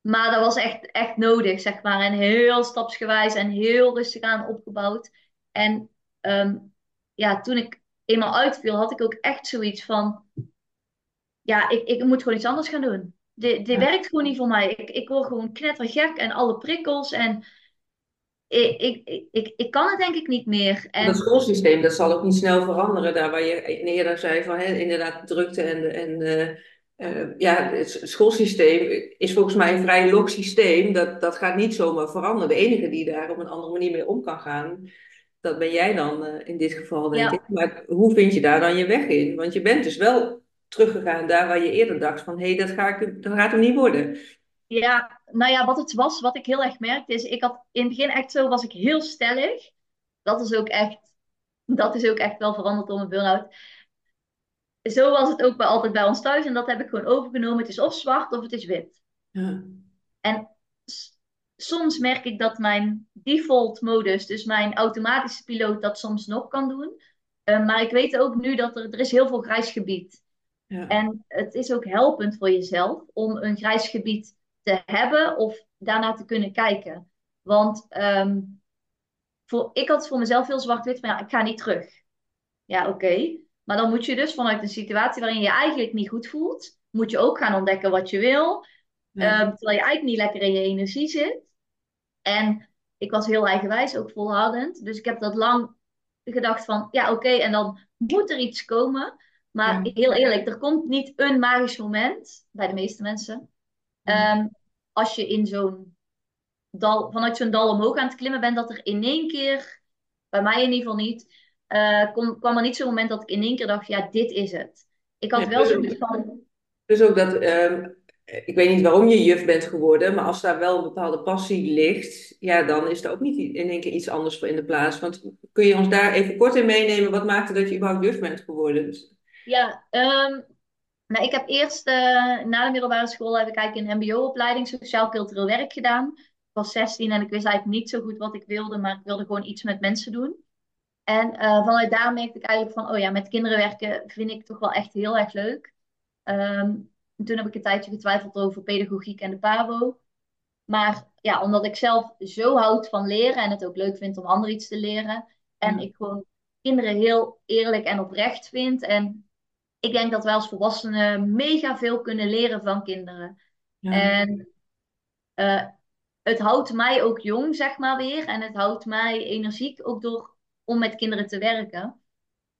Speaker 1: maar dat was echt, echt nodig, zeg maar. En heel stapsgewijs en heel rustig aan opgebouwd. En um, ja, toen ik eenmaal uitviel, had ik ook echt zoiets van... Ja, ik, ik moet gewoon iets anders gaan doen. Dit, dit ja. werkt gewoon niet voor mij. Ik, ik word gewoon knettergek en alle prikkels. En ik, ik, ik, ik kan het denk ik niet meer. En...
Speaker 2: Dat schoolsysteem, dat zal ook niet snel veranderen. Daar waar je eerder zei van hè, inderdaad drukte en, en uh, uh, ja, het schoolsysteem is volgens mij een vrij log systeem. Dat, dat gaat niet zomaar veranderen. De enige die daar op een andere manier mee om kan gaan, dat ben jij dan uh, in dit geval, denk ja. ik. Maar hoe vind je daar dan je weg in? Want je bent dus wel teruggegaan daar waar je eerder dacht van hé, hey, dat, ga ik, dat gaat hem niet worden.
Speaker 1: Ja, nou ja, wat het was, wat ik heel erg merkte, is ik had in het begin echt zo, was ik heel stellig. Dat is ook echt, dat is ook echt wel veranderd door mijn burn-out. Zo was het ook bij, altijd bij ons thuis en dat heb ik gewoon overgenomen. Het is of zwart of het is wit. Ja. En soms merk ik dat mijn default modus, dus mijn automatische piloot, dat soms nog kan doen. Uh, maar ik weet ook nu dat er, er is heel veel grijs gebied ja. En het is ook helpend voor jezelf om een grijs gebied te hebben of daarna te kunnen kijken. Want um, voor, ik had voor mezelf heel zwart-wit van ja, ik ga niet terug. Ja, oké. Okay. Maar dan moet je dus vanuit een situatie waarin je je eigenlijk niet goed voelt, moet je ook gaan ontdekken wat je wil. Ja. Um, terwijl je eigenlijk niet lekker in je energie zit. En ik was heel eigenwijs, ook volhoudend. Dus ik heb dat lang gedacht van ja, oké, okay, en dan moet er iets komen. Maar ja. heel eerlijk, er komt niet een magisch moment bij de meeste mensen. Ja. Um, als je in zo'n dal, vanuit zo'n dal omhoog aan het klimmen bent, dat er in één keer, bij mij in ieder geval niet, uh, kom, kwam er niet zo'n moment dat ik in één keer dacht, ja, dit is het. Ik had ja, wel zoiets van...
Speaker 2: Dus ook dat, um, ik weet niet waarom je juf bent geworden, maar als daar wel een bepaalde passie ligt, ja, dan is er ook niet in één keer iets anders voor in de plaats. Want kun je ons daar even kort in meenemen, wat maakte dat je überhaupt juf bent geworden?
Speaker 1: Ja, um, nou, ik heb eerst uh, na de middelbare school heb ik eigenlijk een mbo-opleiding sociaal-cultureel werk gedaan. Ik was 16 en ik wist eigenlijk niet zo goed wat ik wilde, maar ik wilde gewoon iets met mensen doen. En uh, vanuit daar merkte ik eigenlijk van, oh ja, met kinderen werken vind ik toch wel echt heel erg leuk. Um, toen heb ik een tijdje getwijfeld over pedagogiek en de PABO. Maar ja, omdat ik zelf zo houd van leren en het ook leuk vind om anderen iets te leren. En ja. ik gewoon kinderen heel eerlijk en oprecht vind. En ik denk dat wij als volwassenen mega veel kunnen leren van kinderen. Ja. En uh, het houdt mij ook jong, zeg maar weer. En het houdt mij energiek ook door om met kinderen te werken.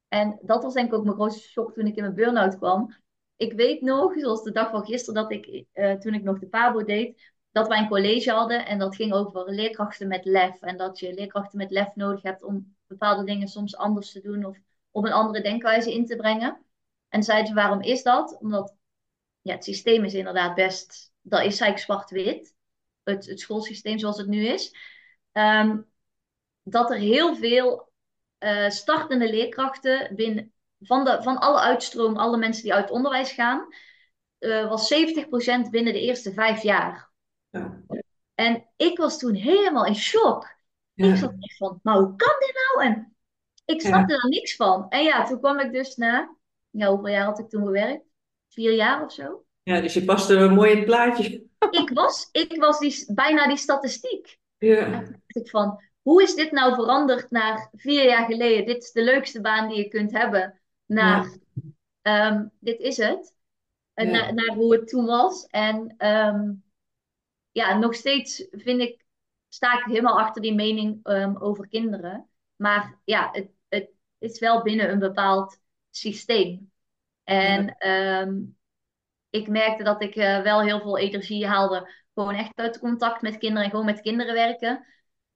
Speaker 1: En dat was denk ik ook mijn grootste shock toen ik in mijn burn-out kwam. Ik weet nog, zoals de dag van gisteren, dat ik, uh, toen ik nog de PABO deed, dat wij een college hadden. En dat ging over leerkrachten met lef. En dat je leerkrachten met lef nodig hebt om bepaalde dingen soms anders te doen. Of op een andere denkwijze in te brengen. En zeiden ze, waarom is dat? Omdat ja, het systeem is inderdaad best, dat is eigenlijk zwart-wit. Het, het schoolsysteem zoals het nu is. Um, dat er heel veel uh, startende leerkrachten binnen, van, de, van alle uitstroom, alle mensen die uit het onderwijs gaan, uh, was 70% binnen de eerste vijf jaar. Ja. En ik was toen helemaal in shock. Ja. Ik zat echt van, maar hoe kan dit nou? En Ik
Speaker 2: Ja.
Speaker 1: snapte er niks van. En ja, toen kwam ik dus na, ja, hoeveel jaar had ik toen gewerkt? Vier jaar of zo.
Speaker 2: Ja, dus je paste er mooi in het plaatje.
Speaker 1: Ik was, ik was die, bijna die statistiek. En
Speaker 2: Ja,
Speaker 1: toen dacht ik van, hoe is dit nou veranderd naar vier jaar geleden? Dit is de leukste baan die je kunt hebben. Naar,
Speaker 2: ja,
Speaker 1: ehm, dit is het. En
Speaker 2: ja.
Speaker 1: naar, naar hoe het toen was. En ehm, ja, nog steeds vind ik, sta ik helemaal achter die mening ehm, over kinderen. Maar ja, het, het is wel binnen een bepaald systeem.
Speaker 2: Ja.
Speaker 1: En ehm, ik merkte dat ik eh, wel heel veel energie haalde. Gewoon echt uit contact met kinderen en gewoon met kinderen werken.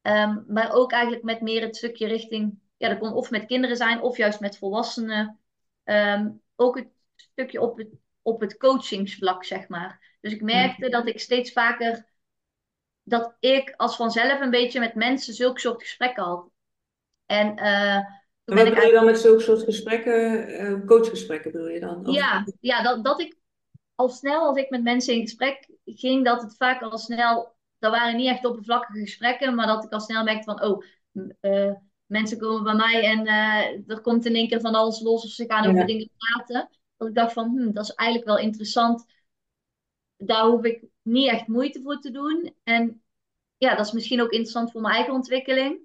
Speaker 1: Ehm, maar ook eigenlijk met meer het stukje richting, ja, dat kon of met kinderen zijn of juist met volwassenen. Ehm, ook het stukje op het, op het coachingsvlak, zeg maar. Dus ik merkte dat ik steeds vaker, dat ik als vanzelf een beetje met mensen zulke soort gesprekken had. En eh, toen
Speaker 2: En
Speaker 1: ben
Speaker 2: wat
Speaker 1: ik
Speaker 2: bedoel je dan met zulke soort gesprekken, eh, coachgesprekken bedoel je dan? Of-
Speaker 1: Ja, ja dat, dat ik al snel als ik met mensen in gesprek ging, dat het vaak al snel, dat waren niet echt oppervlakkige gesprekken, maar dat ik al snel merkte van, oh, eh, mensen komen bij mij en eh, er komt in één keer van alles los of ze gaan over dingen praten. Dat ik dacht van, hm, dat is eigenlijk wel interessant. Daar hoef ik niet echt moeite voor te doen. En ja, dat is misschien ook interessant voor mijn eigen ontwikkeling.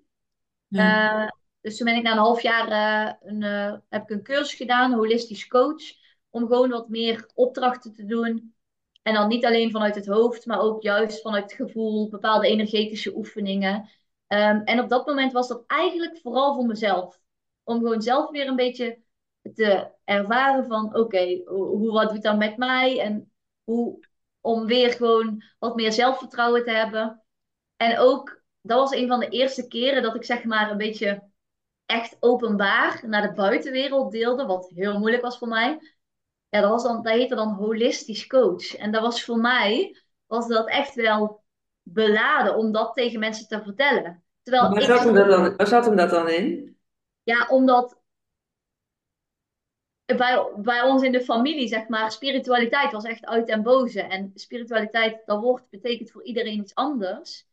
Speaker 2: Ja.
Speaker 1: Dus toen ben ik na een half jaar eh, een, eh, heb ik een cursus gedaan, holistisch coach, om gewoon wat meer opdrachten te doen. En dan niet alleen vanuit het hoofd, maar ook juist vanuit het gevoel, bepaalde energetische oefeningen. Ehm, en op dat moment was dat eigenlijk vooral voor mezelf. Om gewoon zelf weer een beetje te ervaren van, oké, hoe, wat doet dat met mij? En hoe, om weer gewoon wat meer zelfvertrouwen te hebben. En ook, dat was een van de eerste keren dat ik zeg maar een beetje echt openbaar naar de buitenwereld deelde, wat heel moeilijk was voor mij. Ja, dat was dan, dat heette dan holistisch coach. En dat was voor mij, was dat echt wel beladen om dat tegen mensen te vertellen. Terwijl
Speaker 2: Waar
Speaker 1: ik,
Speaker 2: zat hem dat dan, waar zat hem dat dan in?
Speaker 1: ja, omdat bij, bij ons in de familie, zeg maar, spiritualiteit was echt uit en boze. En spiritualiteit, dat woord betekent voor iedereen iets anders.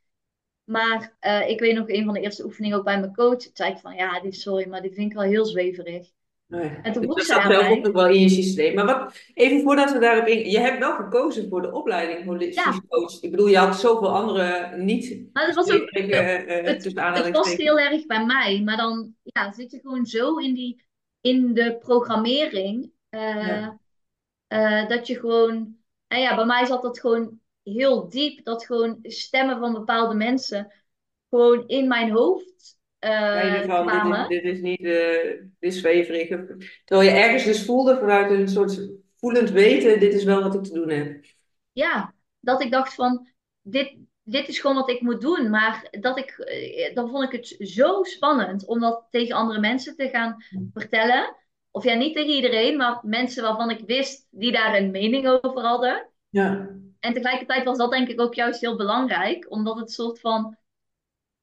Speaker 1: Maar eh, ik weet nog, een van de eerste oefeningen ook bij mijn coach, zei ik van, ja, die, sorry, maar die vind ik wel heel zweverig.
Speaker 2: Nee.
Speaker 1: En toen
Speaker 2: Dus dat zat ook nog wel in je systeem. Maar wat, even voordat we daarop in... Je hebt wel gekozen voor de opleiding holistisch
Speaker 1: ja,
Speaker 2: coach. Ik bedoel, je had zoveel andere niet
Speaker 1: maar dat was ook,
Speaker 2: zweverige, eh,
Speaker 1: het, past heel erg bij mij. Maar dan ja, zit je gewoon zo in, die, in de programmering, eh,
Speaker 2: Ja.
Speaker 1: eh, dat je gewoon, en ja, bij mij zat dat gewoon heel diep, dat gewoon stemmen van bepaalde mensen gewoon in mijn hoofd eh,
Speaker 2: van, dit is,
Speaker 1: kwamen.
Speaker 2: dit is niet, eh, dit is zweverig. Terwijl je ergens dus voelde vanuit een soort voelend weten, dit is wel wat ik te doen heb.
Speaker 1: Ja, dat ik dacht van, dit, dit is gewoon wat ik moet doen. Maar dat ik, eh, dan vond ik het zo spannend om dat tegen andere mensen te gaan vertellen. Of ja, niet tegen iedereen, maar mensen waarvan ik wist die daar een mening over hadden.
Speaker 2: Ja.
Speaker 1: En tegelijkertijd was dat denk ik ook juist heel belangrijk, omdat het soort van,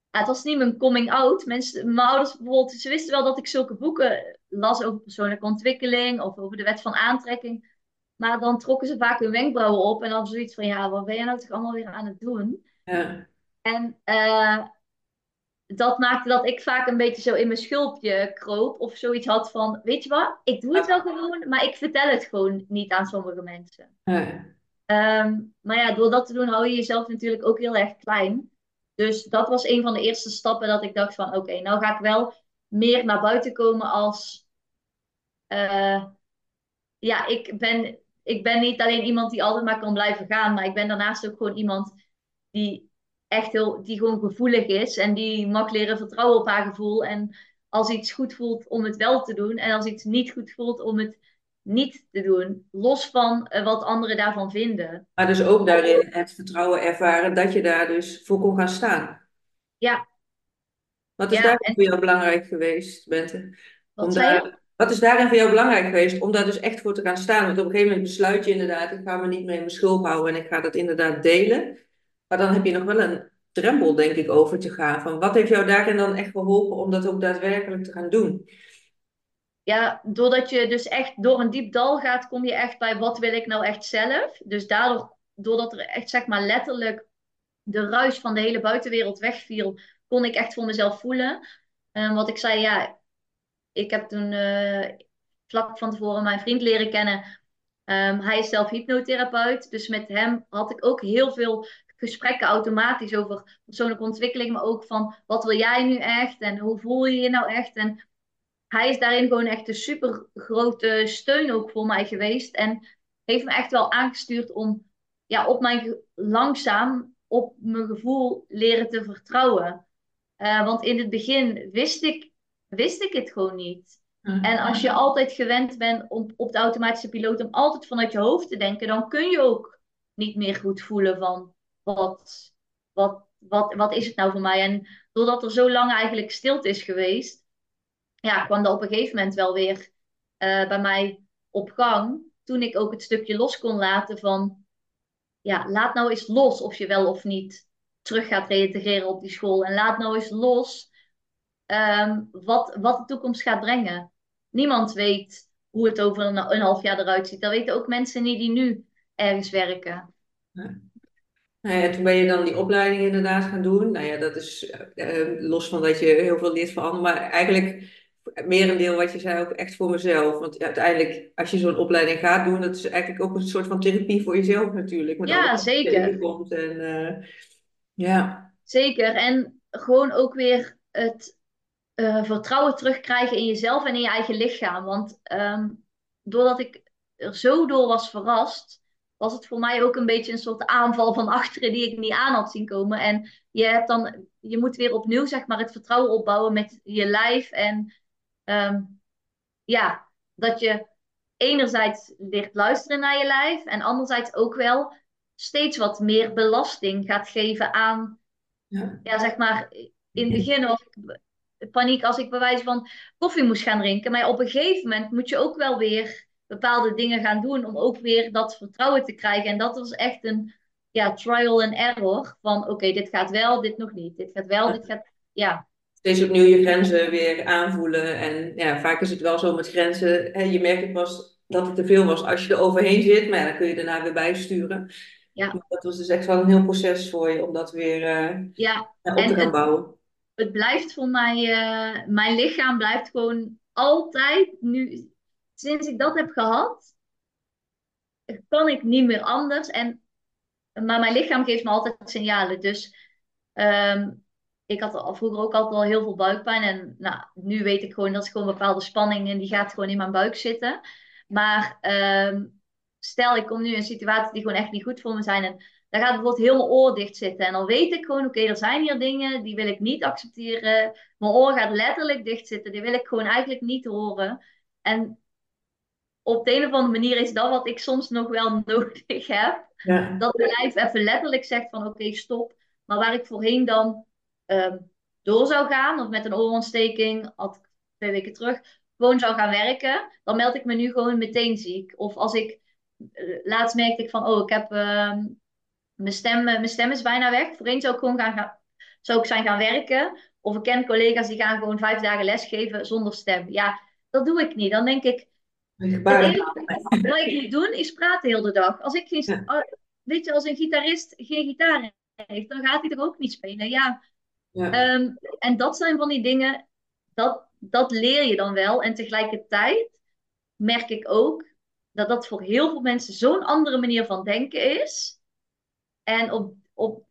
Speaker 1: ja, het was niet mijn coming out. Mensen, mijn ouders bijvoorbeeld, ze wisten wel dat ik zulke boeken las over persoonlijke ontwikkeling of over de wet van aantrekking. Maar dan trokken ze vaak hun wenkbrauwen op en dan zoiets van, ja, wat ben je nou toch allemaal weer aan het doen?
Speaker 2: Ja.
Speaker 1: En eh, dat maakte dat ik vaak een beetje zo in mijn schulpje kroop of zoiets had van, weet je wat, ik doe het wel gewoon, maar ik vertel het gewoon niet aan sommige mensen.
Speaker 2: Ja.
Speaker 1: Ehm, maar ja, door dat te doen hou je jezelf natuurlijk ook heel erg klein. Dus dat was een van de eerste stappen dat ik dacht van, oké, nou ga ik wel meer naar buiten komen als, eh, ja, ik ben, ik ben niet alleen iemand die altijd maar kan blijven gaan, maar ik ben daarnaast ook gewoon iemand die echt heel, die gewoon gevoelig is en die mag leren vertrouwen op haar gevoel. En als iets goed voelt om het wel te doen en als iets niet goed voelt om het niet te doen, los van eh, wat anderen daarvan vinden.
Speaker 2: Maar dus ook daarin het vertrouwen ervaren dat je daar dus voor kon gaan staan.
Speaker 1: Ja,
Speaker 2: Wat is
Speaker 1: ja,
Speaker 2: daarin
Speaker 1: en
Speaker 2: voor jou belangrijk geweest, Bente?
Speaker 1: Wat zei je?
Speaker 2: daar, wat is daarin voor jou belangrijk geweest om daar dus echt voor te gaan staan? Want op een gegeven moment besluit je inderdaad, ik ga me niet meer in mijn schulp houden en ik ga dat inderdaad delen. Maar dan heb je nog wel een drempel, denk ik, over te gaan. Van wat heeft jou daarin dan echt geholpen om dat ook daadwerkelijk te gaan doen?
Speaker 1: Ja, doordat je dus echt door een diep dal gaat, kom je echt bij wat wil ik nou echt zelf. Dus daardoor, doordat er echt zeg maar letterlijk de ruis van de hele buitenwereld wegviel, kon ik echt voor mezelf voelen. En wat ik zei, ja, ik heb toen uh, vlak van tevoren mijn vriend leren kennen. Um, hij is zelf hypnotherapeut, dus met hem had ik ook heel veel gesprekken automatisch over persoonlijke ontwikkeling, maar ook van wat wil jij nu echt en hoe voel je je nou echt? En hij is daarin gewoon echt een super grote steun ook voor mij geweest en heeft me echt wel aangestuurd om ja, op mijn langzaam op mijn gevoel leren te vertrouwen. Uh, want in het begin wist ik, wist ik het gewoon niet. En als je altijd gewend bent om op de automatische piloot om altijd vanuit je hoofd te denken, dan kun je ook niet meer goed voelen van wat, wat, wat, wat is het nou voor mij? En doordat er zo lang eigenlijk stilte is geweest, ja, kwam dat op een gegeven moment wel weer uh, bij mij op gang. Toen ik ook het stukje los kon laten van, ja, laat nou eens los of je wel of niet terug gaat reïntegreren op die school. En laat nou eens los um, wat, wat de toekomst gaat brengen. Niemand weet hoe het over een, half jaar eruit ziet. Dat weten ook mensen niet die nu ergens werken.
Speaker 2: Nou ja, toen ben je dan die opleiding inderdaad gaan doen. Nou ja, dat is uh, los van dat je heel veel leert van anderen, maar eigenlijk meer een deel wat je zei ook echt voor mezelf. Want ja, uiteindelijk, als je zo'n opleiding gaat doen, dat is eigenlijk ook een soort van therapie voor jezelf natuurlijk.
Speaker 1: Met ja, zeker.
Speaker 2: Komt en, uh, ja.
Speaker 1: Zeker. En gewoon ook weer het uh, vertrouwen terugkrijgen in jezelf en in je eigen lichaam. Want um, doordat ik er zo door was verrast, was het voor mij ook een beetje een soort aanval van achteren die ik niet aan had zien komen. En je, hebt dan, je moet weer opnieuw zeg maar, het vertrouwen opbouwen met je lijf. En um, ja, dat je enerzijds leert luisteren naar je lijf en anderzijds ook wel steeds wat meer belasting gaat geven aan, ja, ja zeg maar, in het begin was ik paniek als ik bij wijze van koffie moest gaan drinken. Maar op een gegeven moment moet je ook wel weer bepaalde dingen gaan doen om ook weer dat vertrouwen te krijgen. En dat was echt een ja, trial and error van oké, dit gaat wel, dit nog niet. Dit gaat wel, dit gaat, ja.
Speaker 2: Steeds opnieuw je grenzen weer aanvoelen. En ja, vaak is het wel zo met grenzen. Hè, je merkt het pas dat het te veel was als je er overheen zit. Maar ja, dan kun je daarna weer bijsturen. Ja. Maar dat was dus echt wel een heel proces voor je om dat weer uh, ja. op te gaan bouwen.
Speaker 1: Het blijft voor mij, uh, mijn lichaam blijft gewoon altijd nu sinds ik dat heb gehad, kan ik niet meer anders. En, maar mijn lichaam geeft me altijd signalen. Dus ehm, ik had al vroeger ook altijd wel heel veel buikpijn. En nou, nu weet ik gewoon dat is gewoon bepaalde spanning en die gaat gewoon in mijn buik zitten. Maar ehm, stel, ik kom nu in een situatie die gewoon echt niet goed voor me zijn. En dan gaat bijvoorbeeld heel mijn oor dicht zitten. En dan weet ik gewoon, oké, er zijn hier dingen die wil ik niet accepteren. Mijn oor gaat letterlijk dicht zitten. Die wil ik gewoon eigenlijk niet horen. En op de een of andere manier is dat wat ik soms nog wel (laughs) nodig heb. Ja. Dat mijn lijf even letterlijk zegt van oké, stop. Maar waar ik voorheen dan um, door zou gaan, of met een oorontsteking, had ik twee weken terug, gewoon zou gaan werken, dan meld ik me nu gewoon meteen ziek. Of als ik, uh, laatst merkte ik van, oh, ik heb, uh, mijn, stem, mijn stem is bijna weg. Voorheen zou ik gewoon gaan, gaan, zou ik zijn gaan werken. Of ik ken collega's die gaan gewoon vijf dagen lesgeven zonder stem. Ja, dat doe ik niet. Dan denk ik, wat ik moet doen is praten de hele dag. Als ik geen, oh, weet je, als een gitarist geen gitaar heeft, dan gaat hij er ook niet spelen. Ja. Ja. Ehm, en dat zijn van die dingen, dat, dat leer je dan wel. En tegelijkertijd merk ik ook dat dat voor heel veel mensen zo'n andere manier van denken is. En op, op,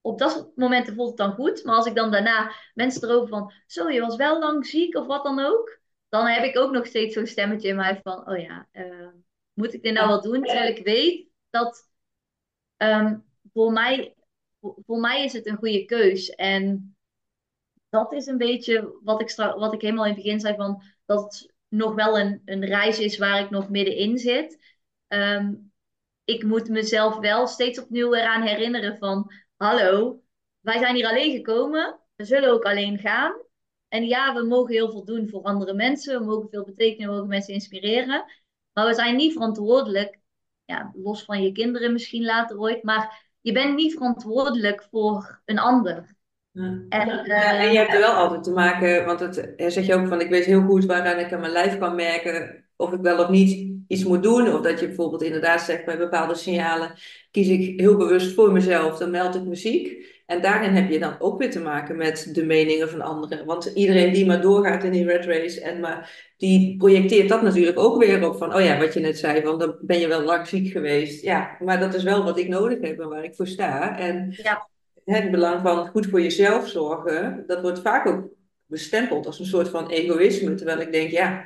Speaker 1: op dat moment voelt het dan goed. Maar als ik dan daarna mensen erover van, zo, je was wel lang ziek of wat dan ook dan heb ik ook nog steeds zo'n stemmetje in mij van, oh ja, uh, moet ik dit nou wel doen? Terwijl ik weet dat um, voor, mij, voor, mij is het een goede keus. En dat is een beetje wat ik, wat ik helemaal in het begin zei van, dat het nog wel een, een reis is waar ik nog middenin zit. Um, ik moet mezelf wel steeds opnieuw eraan herinneren van, hallo, wij zijn hier alleen gekomen, we zullen ook alleen gaan. En ja, we mogen heel veel doen voor andere mensen. We mogen veel betekenen, we mogen mensen inspireren. Maar we zijn niet verantwoordelijk, ja, los van je kinderen misschien later ooit, maar je bent niet verantwoordelijk voor een ander.
Speaker 2: En, en, je hebt er wel altijd te maken, want het zeg je ook van, ik weet heel goed waaraan ik aan mijn lijf kan merken of ik wel of niet iets moet doen. Of dat je bijvoorbeeld inderdaad zegt bij bepaalde signalen kies ik heel bewust voor mezelf, dan meld ik muziek. En daarin heb je dan ook weer te maken met de meningen van anderen. Want iedereen die maar doorgaat in die red race en maar die projecteert dat natuurlijk ook weer op van, oh ja, wat je net zei, want dan ben je wel lang ziek geweest. Ja, maar dat is wel wat ik nodig heb en waar ik voor sta. En
Speaker 1: Ja,
Speaker 2: het belang van goed voor jezelf zorgen, dat wordt vaak ook bestempeld als een soort van egoïsme. Terwijl ik denk, ja,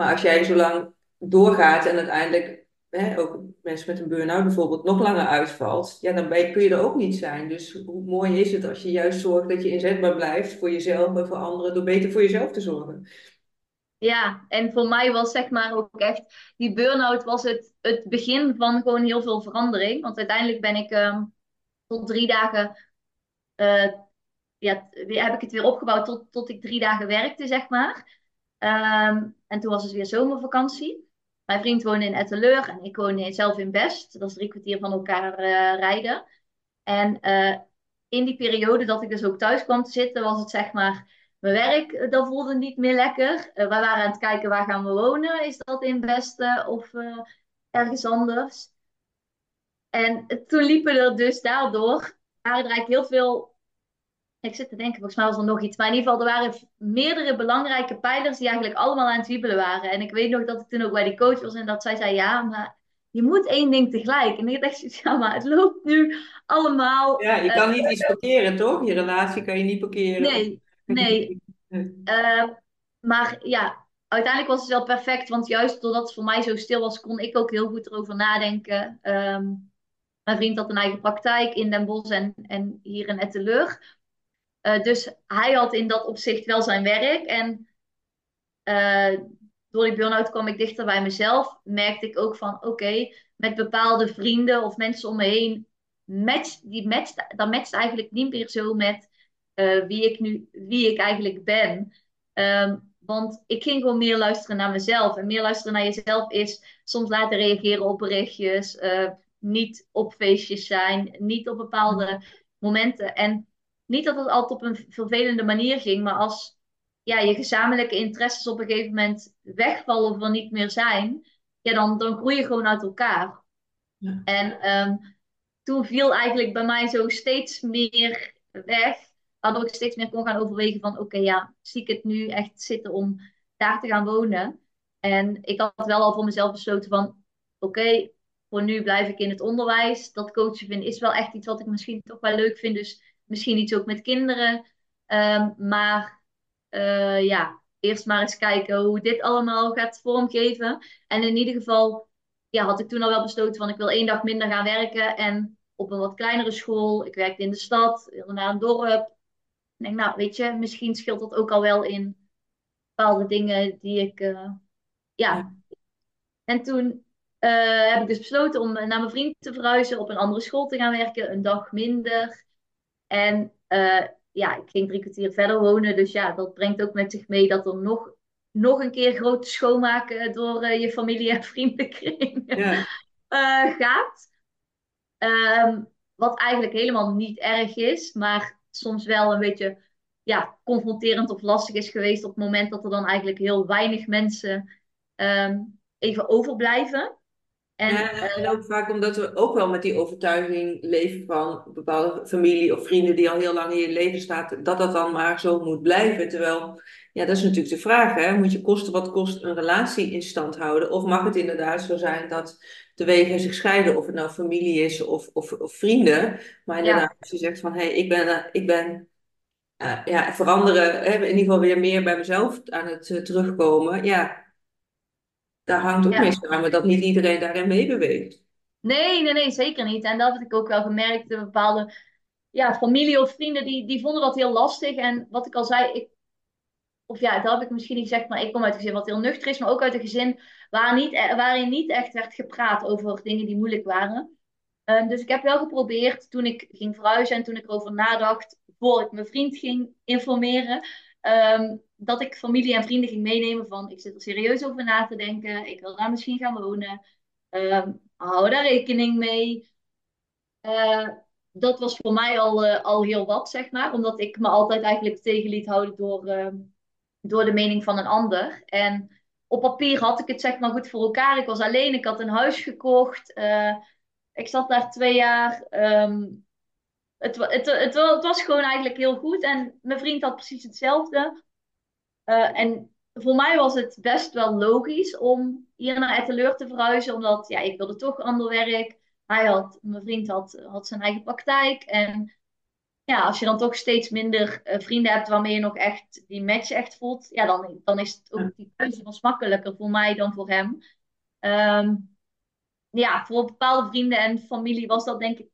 Speaker 2: maar als jij zo lang doorgaat en uiteindelijk hè, ook mensen met een burn-out bijvoorbeeld nog langer uitvalt, ja, dan ben kun je er ook niet zijn. Dus hoe mooi is het als je juist zorgt dat je inzetbaar blijft voor jezelf en voor anderen door beter voor jezelf te zorgen.
Speaker 1: ja, en voor mij was zeg maar ook echt, die burn-out was het, het begin van gewoon heel veel verandering. Want uiteindelijk ben ik ehm, tot drie dagen, eh, ja, heb ik het weer opgebouwd tot, tot ik drie dagen werkte, zeg maar. Ehm, en toen was het weer zomervakantie. Mijn vriend woonde in Etteleur en ik woonde zelf in Best. Dat is drie kwartier van elkaar eh, rijden. En eh, in die periode dat ik dus ook thuis kwam te zitten, was het zeg maar, mijn werk, eh, dat voelde niet meer lekker. We waren aan het kijken waar gaan we wonen. Is dat in Best of ergens anders? En toen liepen er dus daardoor, waren heel veel ik zit te denken, volgens mij was er nog iets. Maar in ieder geval, er waren meerdere belangrijke pijlers die eigenlijk allemaal aan het wiebelen waren. En ik weet nog dat ik toen ook bij die coach was en dat zij zei, ja, maar je moet één ding tegelijk. En ik dacht, (laughs) ja, maar het loopt nu allemaal.
Speaker 2: Ja, je
Speaker 1: eh,
Speaker 2: kan niet iets parkeren, toch? Je relatie kan je niet parkeren.
Speaker 1: Nee, (laughs) nee. Eh, maar ja, uiteindelijk was het wel perfect. Want juist doordat het voor mij zo stil was, kon ik ook heel goed erover nadenken. Ehm, mijn vriend had een eigen praktijk in Den Bosch en, en hier in Etteleur. Eh, dus hij had in dat opzicht wel zijn werk. En eh, door die burn-out kwam ik dichter bij mezelf. Merkte ik ook van, oké, met bepaalde vrienden of mensen om me heen, matcht, die matcht, dat matcht eigenlijk niet meer zo met eh, wie ik nu, wie ik eigenlijk ben. Ehm, want ik ging gewoon meer luisteren naar mezelf. En meer luisteren naar jezelf is soms laten reageren op berichtjes, niet op feestjes zijn, niet op bepaalde momenten. En niet dat het altijd op een vervelende manier ging, maar als ja, je gezamenlijke interesses op een gegeven moment wegvallen of er niet meer zijn, ja, dan, dan groei je gewoon uit elkaar.
Speaker 2: Ja.
Speaker 1: En ehm, toen viel eigenlijk bij mij zo steeds meer weg, waardoor ik steeds meer kon gaan overwegen van, oké, ja, zie ik het nu echt zitten om daar te gaan wonen? En ik had wel al voor mezelf besloten van, oké, voor nu blijf ik in het onderwijs. Dat coachen vind is wel echt iets wat ik misschien toch wel leuk vind, dus misschien iets ook met kinderen. Ehm, maar eh, ja, eerst maar eens kijken hoe dit allemaal gaat vormgeven. En in ieder geval ja, had ik toen al wel besloten van ik wil één dag minder gaan werken en op een wat kleinere school. Ik werkte in de stad, wilde naar een dorp. Ik denk, nou, weet je, misschien scheelt dat ook al wel in bepaalde dingen die ik, eh,
Speaker 2: Ja.
Speaker 1: ja. En toen eh, heb ik dus besloten om naar mijn vriend te verhuizen, op een andere school te gaan werken, een dag minder. En eh, ja, ik ging drie kwartier verder wonen. Dus ja, dat brengt ook met zich mee dat er nog, nog een keer grote schoonmaken door eh, je familie en vriendenkring
Speaker 2: Ja. (laughs)
Speaker 1: eh, gaat. Ehm, wat eigenlijk helemaal niet erg is, maar soms wel een beetje ja, confronterend of lastig is geweest op het moment dat er dan eigenlijk heel weinig mensen ehm, even overblijven. En
Speaker 2: Ja, en ook vaak omdat we ook wel met die overtuiging leven van bepaalde familie of vrienden die al heel lang in je leven staat, dat dat dan maar zo moet blijven. Terwijl, ja, dat is natuurlijk de vraag, hè? Moet je kosten wat kost een relatie in stand houden? Of mag het inderdaad zo zijn dat de wegen zich scheiden, of het nou familie is of, of, of vrienden. Maar inderdaad, als je zegt van, hé, hey, ik ben, eh, ik ben eh, ja, veranderen, hè, in ieder geval weer meer bij mezelf aan het eh, terugkomen. Ja, daar hangt ook
Speaker 1: ja.
Speaker 2: mee samen dat niet iedereen daarin meebeweegt.
Speaker 1: Nee, nee, nee, zeker niet. En dat heb ik ook wel gemerkt. De bepaalde ja, familie of vrienden die, die vonden dat heel lastig. En wat ik al zei, ik, of ja, dat heb ik misschien niet gezegd, maar ik kom uit een gezin wat heel nuchter is, maar ook uit een gezin waar niet, e- waarin niet echt werd gepraat over dingen die moeilijk waren. Ehm, dus ik heb wel geprobeerd toen ik ging verhuizen en toen ik erover nadacht, voor ik mijn vriend ging informeren, ehm, dat ik familie en vrienden ging meenemen van ik zit er serieus over na te denken, ik wil daar misschien gaan wonen, Ehm, hou daar rekening mee. Eh, dat was voor mij al, eh, al heel wat, zeg maar, omdat ik me altijd eigenlijk tegen liet houden door, ehm, door de mening van een ander. En op papier had ik het zeg maar goed voor elkaar. Ik was alleen, ik had een huis gekocht. Uh, ik zat daar twee jaar. Het, het, het, het, was gewoon eigenlijk heel goed. En mijn vriend had precies hetzelfde. Uh, en voor mij was het best wel logisch om hier naar Etteleur te verhuizen. Omdat ja, ik wilde toch ander werk. Hij had, mijn vriend had, had zijn eigen praktijk. En ja, als je dan toch steeds minder uh, vrienden hebt waarmee je nog echt die match echt voelt, ja, dan, dan is het ook die keuze makkelijker voor mij dan voor hem. Um, ja, voor bepaalde vrienden en familie was dat denk ik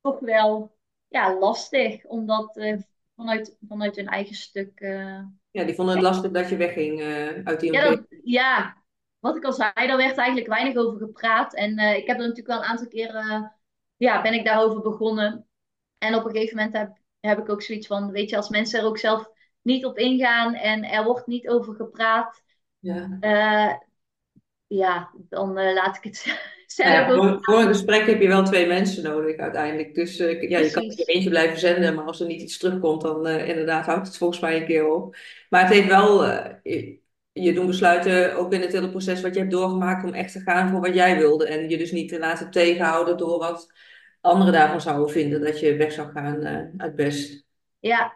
Speaker 1: toch wel ja, lastig, omdat uh, vanuit, vanuit hun eigen stuk. Uh,
Speaker 2: ja, die vonden het lastig dat je wegging uit die
Speaker 1: ja, dat, ja, wat ik al zei, daar werd eigenlijk weinig over gepraat. En ik heb er natuurlijk wel een aantal keren, ja, ben ik daarover begonnen. En op een gegeven moment heb, heb ik ook zoiets van, weet je, als mensen er ook zelf niet op ingaan en er wordt niet over gepraat, ja, ja dan laat ik het (laughs)
Speaker 2: ja, voor, voor, een gesprek heb je wel twee mensen nodig uiteindelijk. Dus uh, ja, je kan er eentje blijven zenden, maar als er niet iets terugkomt, dan inderdaad houdt het volgens mij een keer op. Maar het heeft wel, je, je doen besluiten ook in het hele proces wat je hebt doorgemaakt om echt te gaan voor wat jij wilde. En je dus niet te laten tegenhouden door wat anderen daarvan zouden vinden dat je weg zou gaan uit best.
Speaker 1: Ja,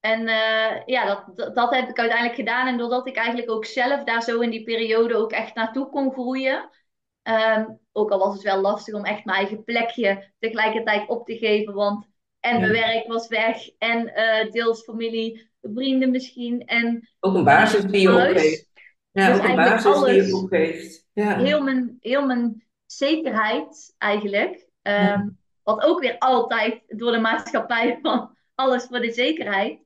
Speaker 1: en uh, ja, dat, dat, heb ik uiteindelijk gedaan. En doordat ik eigenlijk ook zelf daar zo in die periode ook echt naartoe kon groeien. Um, ook al was het wel lastig om echt mijn eigen plekje tegelijkertijd op te geven. Want en mijn werk was weg. En uh, deels familie, vrienden misschien. En,
Speaker 2: ook een basis die je opgeeft. Ja, dus ook een basis die je opgeeft. Ja.
Speaker 1: Heel, mijn, heel mijn zekerheid eigenlijk. Um, wat ook weer altijd door de maatschappij van alles voor de zekerheid.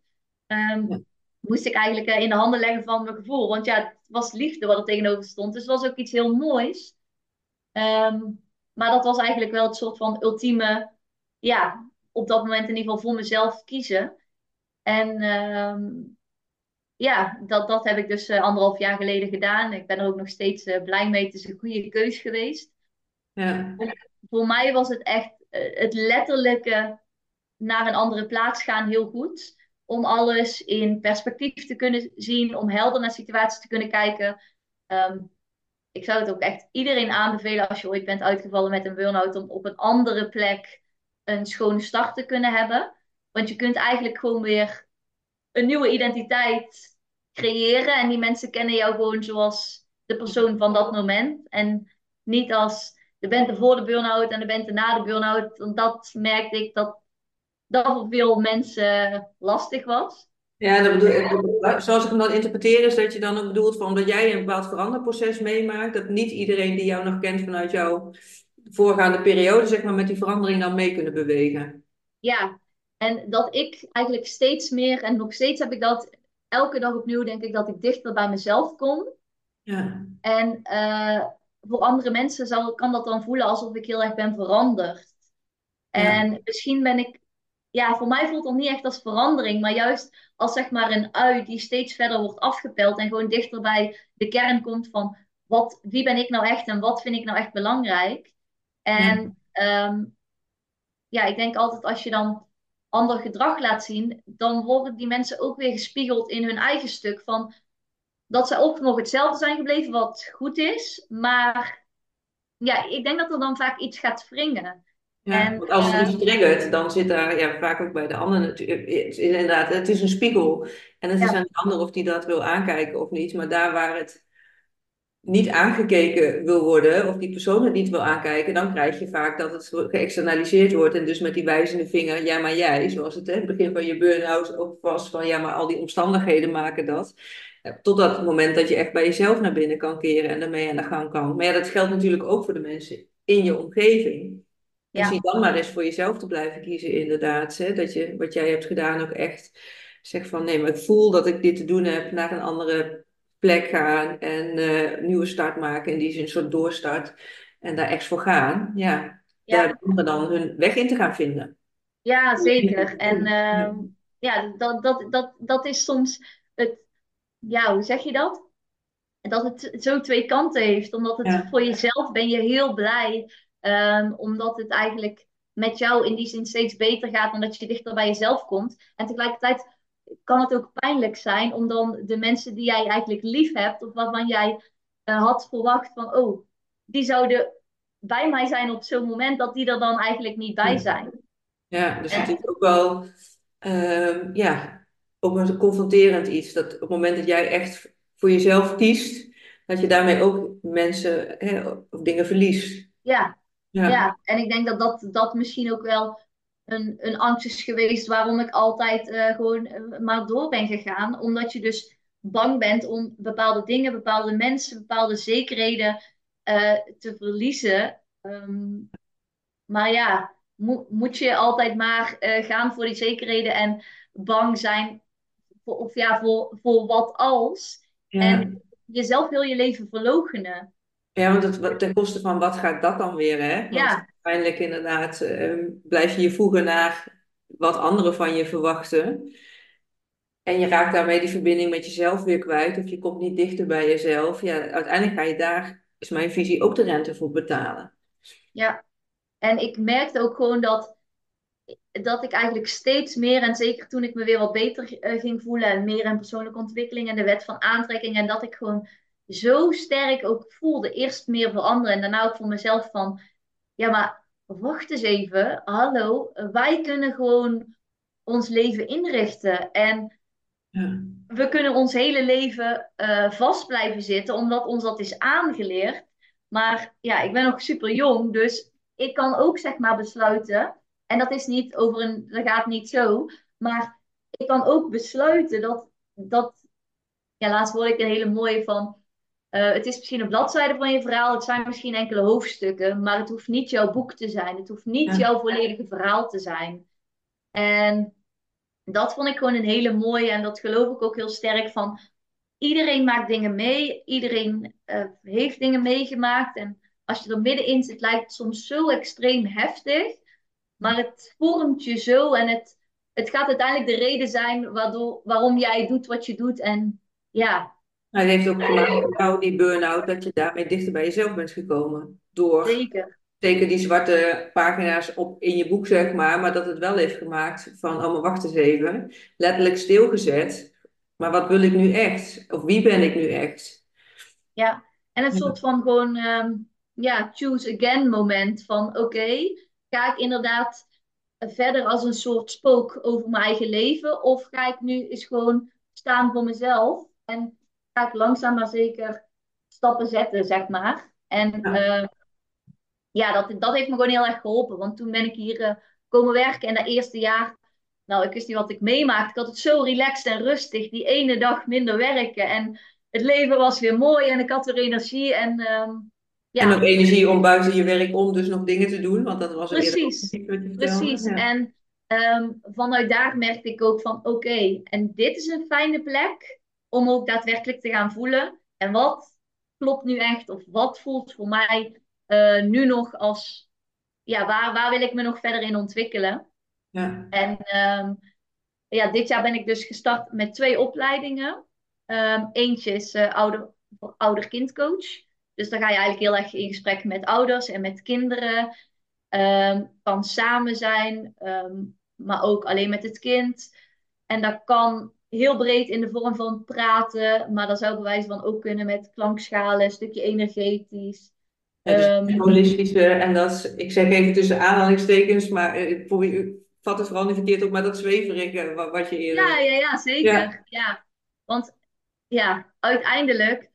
Speaker 1: Ehm, moest ik eigenlijk eh, in de handen leggen van mijn gevoel. Want ja, het was liefde wat er tegenover stond. Dus het was ook iets heel moois. Ehm, maar dat was eigenlijk wel het soort van ultieme, ja, op dat moment in ieder geval voor mezelf kiezen. En ehm, ja, dat, dat heb ik dus uh, anderhalf jaar geleden gedaan. Ik ben er ook nog steeds uh, blij mee. Het is een goede keus geweest. Ja. Voor mij was het echt eh, het letterlijke naar een andere plaats gaan heel goed. Om alles in perspectief te kunnen zien, om helder naar situaties te kunnen kijken. Ehm, ik zou het ook echt iedereen aanbevelen als je ooit bent uitgevallen met een burn-out, om op een andere plek een schone start te kunnen hebben. Want je kunt eigenlijk gewoon weer een nieuwe identiteit creëren. En die mensen kennen jou gewoon zoals de persoon van dat moment. En niet als de bent voor de burn-out en de bent na de burn-out. Want dat merkte ik dat dat voor veel mensen lastig was.
Speaker 2: Ja, dat bedoel, zoals ik hem dan interpreteer is dat je dan ook bedoelt van omdat jij een bepaald veranderproces meemaakt, dat niet iedereen die jou nog kent vanuit jouw voorgaande periode, zeg maar, met die verandering dan mee kunnen bewegen.
Speaker 1: Ja, en dat ik eigenlijk steeds meer, en nog steeds heb ik dat, elke dag opnieuw denk ik dat ik dichter bij mezelf kom. Ja. En uh, voor andere mensen zal, kan dat dan voelen alsof ik heel erg ben veranderd. En misschien ben ik, ja, voor mij voelt dat niet echt als verandering, maar juist als zeg maar een ui die steeds verder wordt afgepeld en gewoon dichter bij de kern komt van wat, wie ben ik nou echt en wat vind ik nou echt belangrijk. En ja, ehm, ja ik denk altijd als je dan ander gedrag laat zien, dan worden die mensen ook weer gespiegeld in hun eigen stuk van dat ze ook nog hetzelfde zijn gebleven, wat goed is. Maar ja, ik denk dat er dan vaak iets gaat wringen.
Speaker 2: Ja, en, want als het iets triggert, dan zit daar ja, vaak ook bij de ander natuurlijk. Het is inderdaad, het is een spiegel. En het is aan de ander of die dat wil aankijken of niet. Maar daar waar het niet aangekeken wil worden, of die persoon het niet wil aankijken, dan krijg je vaak dat het geëxternaliseerd wordt. En dus met die wijzende vinger, ja maar jij, zoals het in het begin van je burn-out ook was, van ja maar al die omstandigheden maken dat. Tot dat moment dat je echt bij jezelf naar binnen kan keren en daarmee aan de gang kan. Maar ja, dat geldt natuurlijk ook voor de mensen in je omgeving. Ja. zie dan maar eens voor jezelf te blijven kiezen, inderdaad. Hè? Dat je wat jij hebt gedaan ook echt zegt van nee, maar ik voel dat ik dit te doen heb, naar een andere plek gaan en uh, nieuwe start maken. In die zin een soort doorstart. En daar echt voor gaan. Ja, ja. daar dan hun weg in te gaan vinden.
Speaker 1: Ja, zeker. En uh, ja, dat, dat, dat, dat is soms het ja, hoe zeg je dat? Dat het zo twee kanten heeft. Omdat het voor jezelf ben je heel blij. Um, omdat het eigenlijk met jou in die zin steeds beter gaat. Omdat je dichter bij jezelf komt. En tegelijkertijd kan het ook pijnlijk zijn om dan de mensen die jij eigenlijk lief hebt. Of waarvan jij eh, had verwacht van, oh, die zouden bij mij zijn op zo'n moment dat die er dan eigenlijk niet bij zijn.
Speaker 2: Ja, dus het is ook wel, ehm, ja, ook een confronterend iets. Dat op het moment dat jij echt voor jezelf kiest, dat je daarmee ook mensen hè, of dingen verliest.
Speaker 1: Ja, ja. ja. en ik denk dat dat, dat misschien ook wel een, een angst is geweest waarom ik altijd uh, gewoon uh, maar door ben gegaan. Omdat je dus bang bent om bepaalde dingen, bepaalde mensen, bepaalde zekerheden uh, te verliezen. Um, maar ja, mo moet je altijd maar gaan voor die zekerheden en bang zijn voor, of ja, voor, voor wat als. Ja. En jezelf heel je leven verlogenen.
Speaker 2: Ja, want het, ten koste van wat gaat dat dan weer, hè? Want ja. uiteindelijk inderdaad uh, blijf je je voegen naar wat anderen van je verwachten. En je raakt daarmee die verbinding met jezelf weer kwijt. Of je komt niet dichter bij jezelf. Ja, uiteindelijk ga je daar, is mijn visie, ook de rente voor betalen.
Speaker 1: Ja, en ik merkte ook gewoon dat, dat ik eigenlijk steeds meer, en zeker toen ik me weer wat beter uh, ging voelen, en meer in persoonlijke ontwikkeling en de wet van aantrekking, en dat ik gewoon zo sterk ook voelde. Eerst meer voor anderen en daarna ook voor mezelf van, ja, maar wacht eens even, hallo, wij kunnen gewoon ons leven inrichten. En ja. we kunnen ons hele leven uh, vast blijven zitten, omdat ons dat is aangeleerd. Maar ja, ik ben nog super jong, dus ik kan ook zeg maar besluiten. En dat is niet over een, dat gaat niet zo. Maar ik kan ook besluiten dat, dat ja, laatst hoorde ik een hele mooie van, uh, het is misschien een bladzijde van je verhaal, het zijn misschien enkele hoofdstukken, maar het hoeft niet jouw boek te zijn. Het hoeft niet jouw volledige verhaal te zijn. En dat vond ik gewoon een hele mooie en dat geloof ik ook heel sterk van. Iedereen maakt dingen mee, iedereen uh, heeft dingen meegemaakt. En als je er middenin zit, lijkt het soms zo extreem heftig. Maar het vormt je zo en het, het gaat uiteindelijk de reden zijn waardoor, waarom jij doet wat je doet. En ja,
Speaker 2: hij heeft ook gemaakt met jou die burn-out, dat je daarmee dichter bij jezelf bent gekomen. Door
Speaker 1: zeker.
Speaker 2: zeker die zwarte pagina's op in je boek, zeg maar, maar dat het wel heeft gemaakt van, oh maar wacht eens even, letterlijk stilgezet. Maar wat wil ik nu echt? Of wie ben ik nu echt?
Speaker 1: Ja, en een soort van gewoon, um, ja, choose again moment van, oké, ga ik inderdaad verder als een soort spook over mijn eigen leven? Of ga ik nu eens gewoon staan voor mezelf en ga ik langzaam maar zeker stappen zetten, zeg maar. En ja, uh, ja dat, dat heeft me gewoon heel erg geholpen. Want toen ben ik hier uh, komen werken en dat eerste jaar, nou, ik wist niet wat ik meemaakte. Ik had het zo relaxed en rustig, die ene dag minder werken. En het leven was weer mooi en ik had weer energie. En, uh,
Speaker 2: ja. en ook energie om buiten je werk om dus nog dingen te doen, want dat was
Speaker 1: Precies, eerder precies. Ja. En um, vanuit daar merkte ik ook van, oké, okay, en dit is een fijne plek om ook daadwerkelijk te gaan voelen. En wat klopt nu echt? Of wat voelt voor mij uh, nu nog als... Ja, waar, waar wil ik me nog verder in ontwikkelen? Ja. En um, ja, dit jaar ben ik dus gestart met twee opleidingen. Um, eentje is uh, ouder, ouder-kindcoach. Dus dan ga je eigenlijk heel erg in gesprek met ouders en met kinderen. Um, kan samen zijn, maar ook alleen met het kind. En dat kan heel breed in de vorm van praten, maar dat zou bewijzen van ook kunnen met klankschalen, een stukje energetisch.
Speaker 2: Ja, dus um, holistische, en dat is, ik zeg even tussen aanhalingstekens, maar uh, voor u vat het vooral niet verkeerd op, maar dat zweverige wat, wat je eerder...
Speaker 1: Ja, ja, ja zeker. Ja. ja. Want ja, uiteindelijk,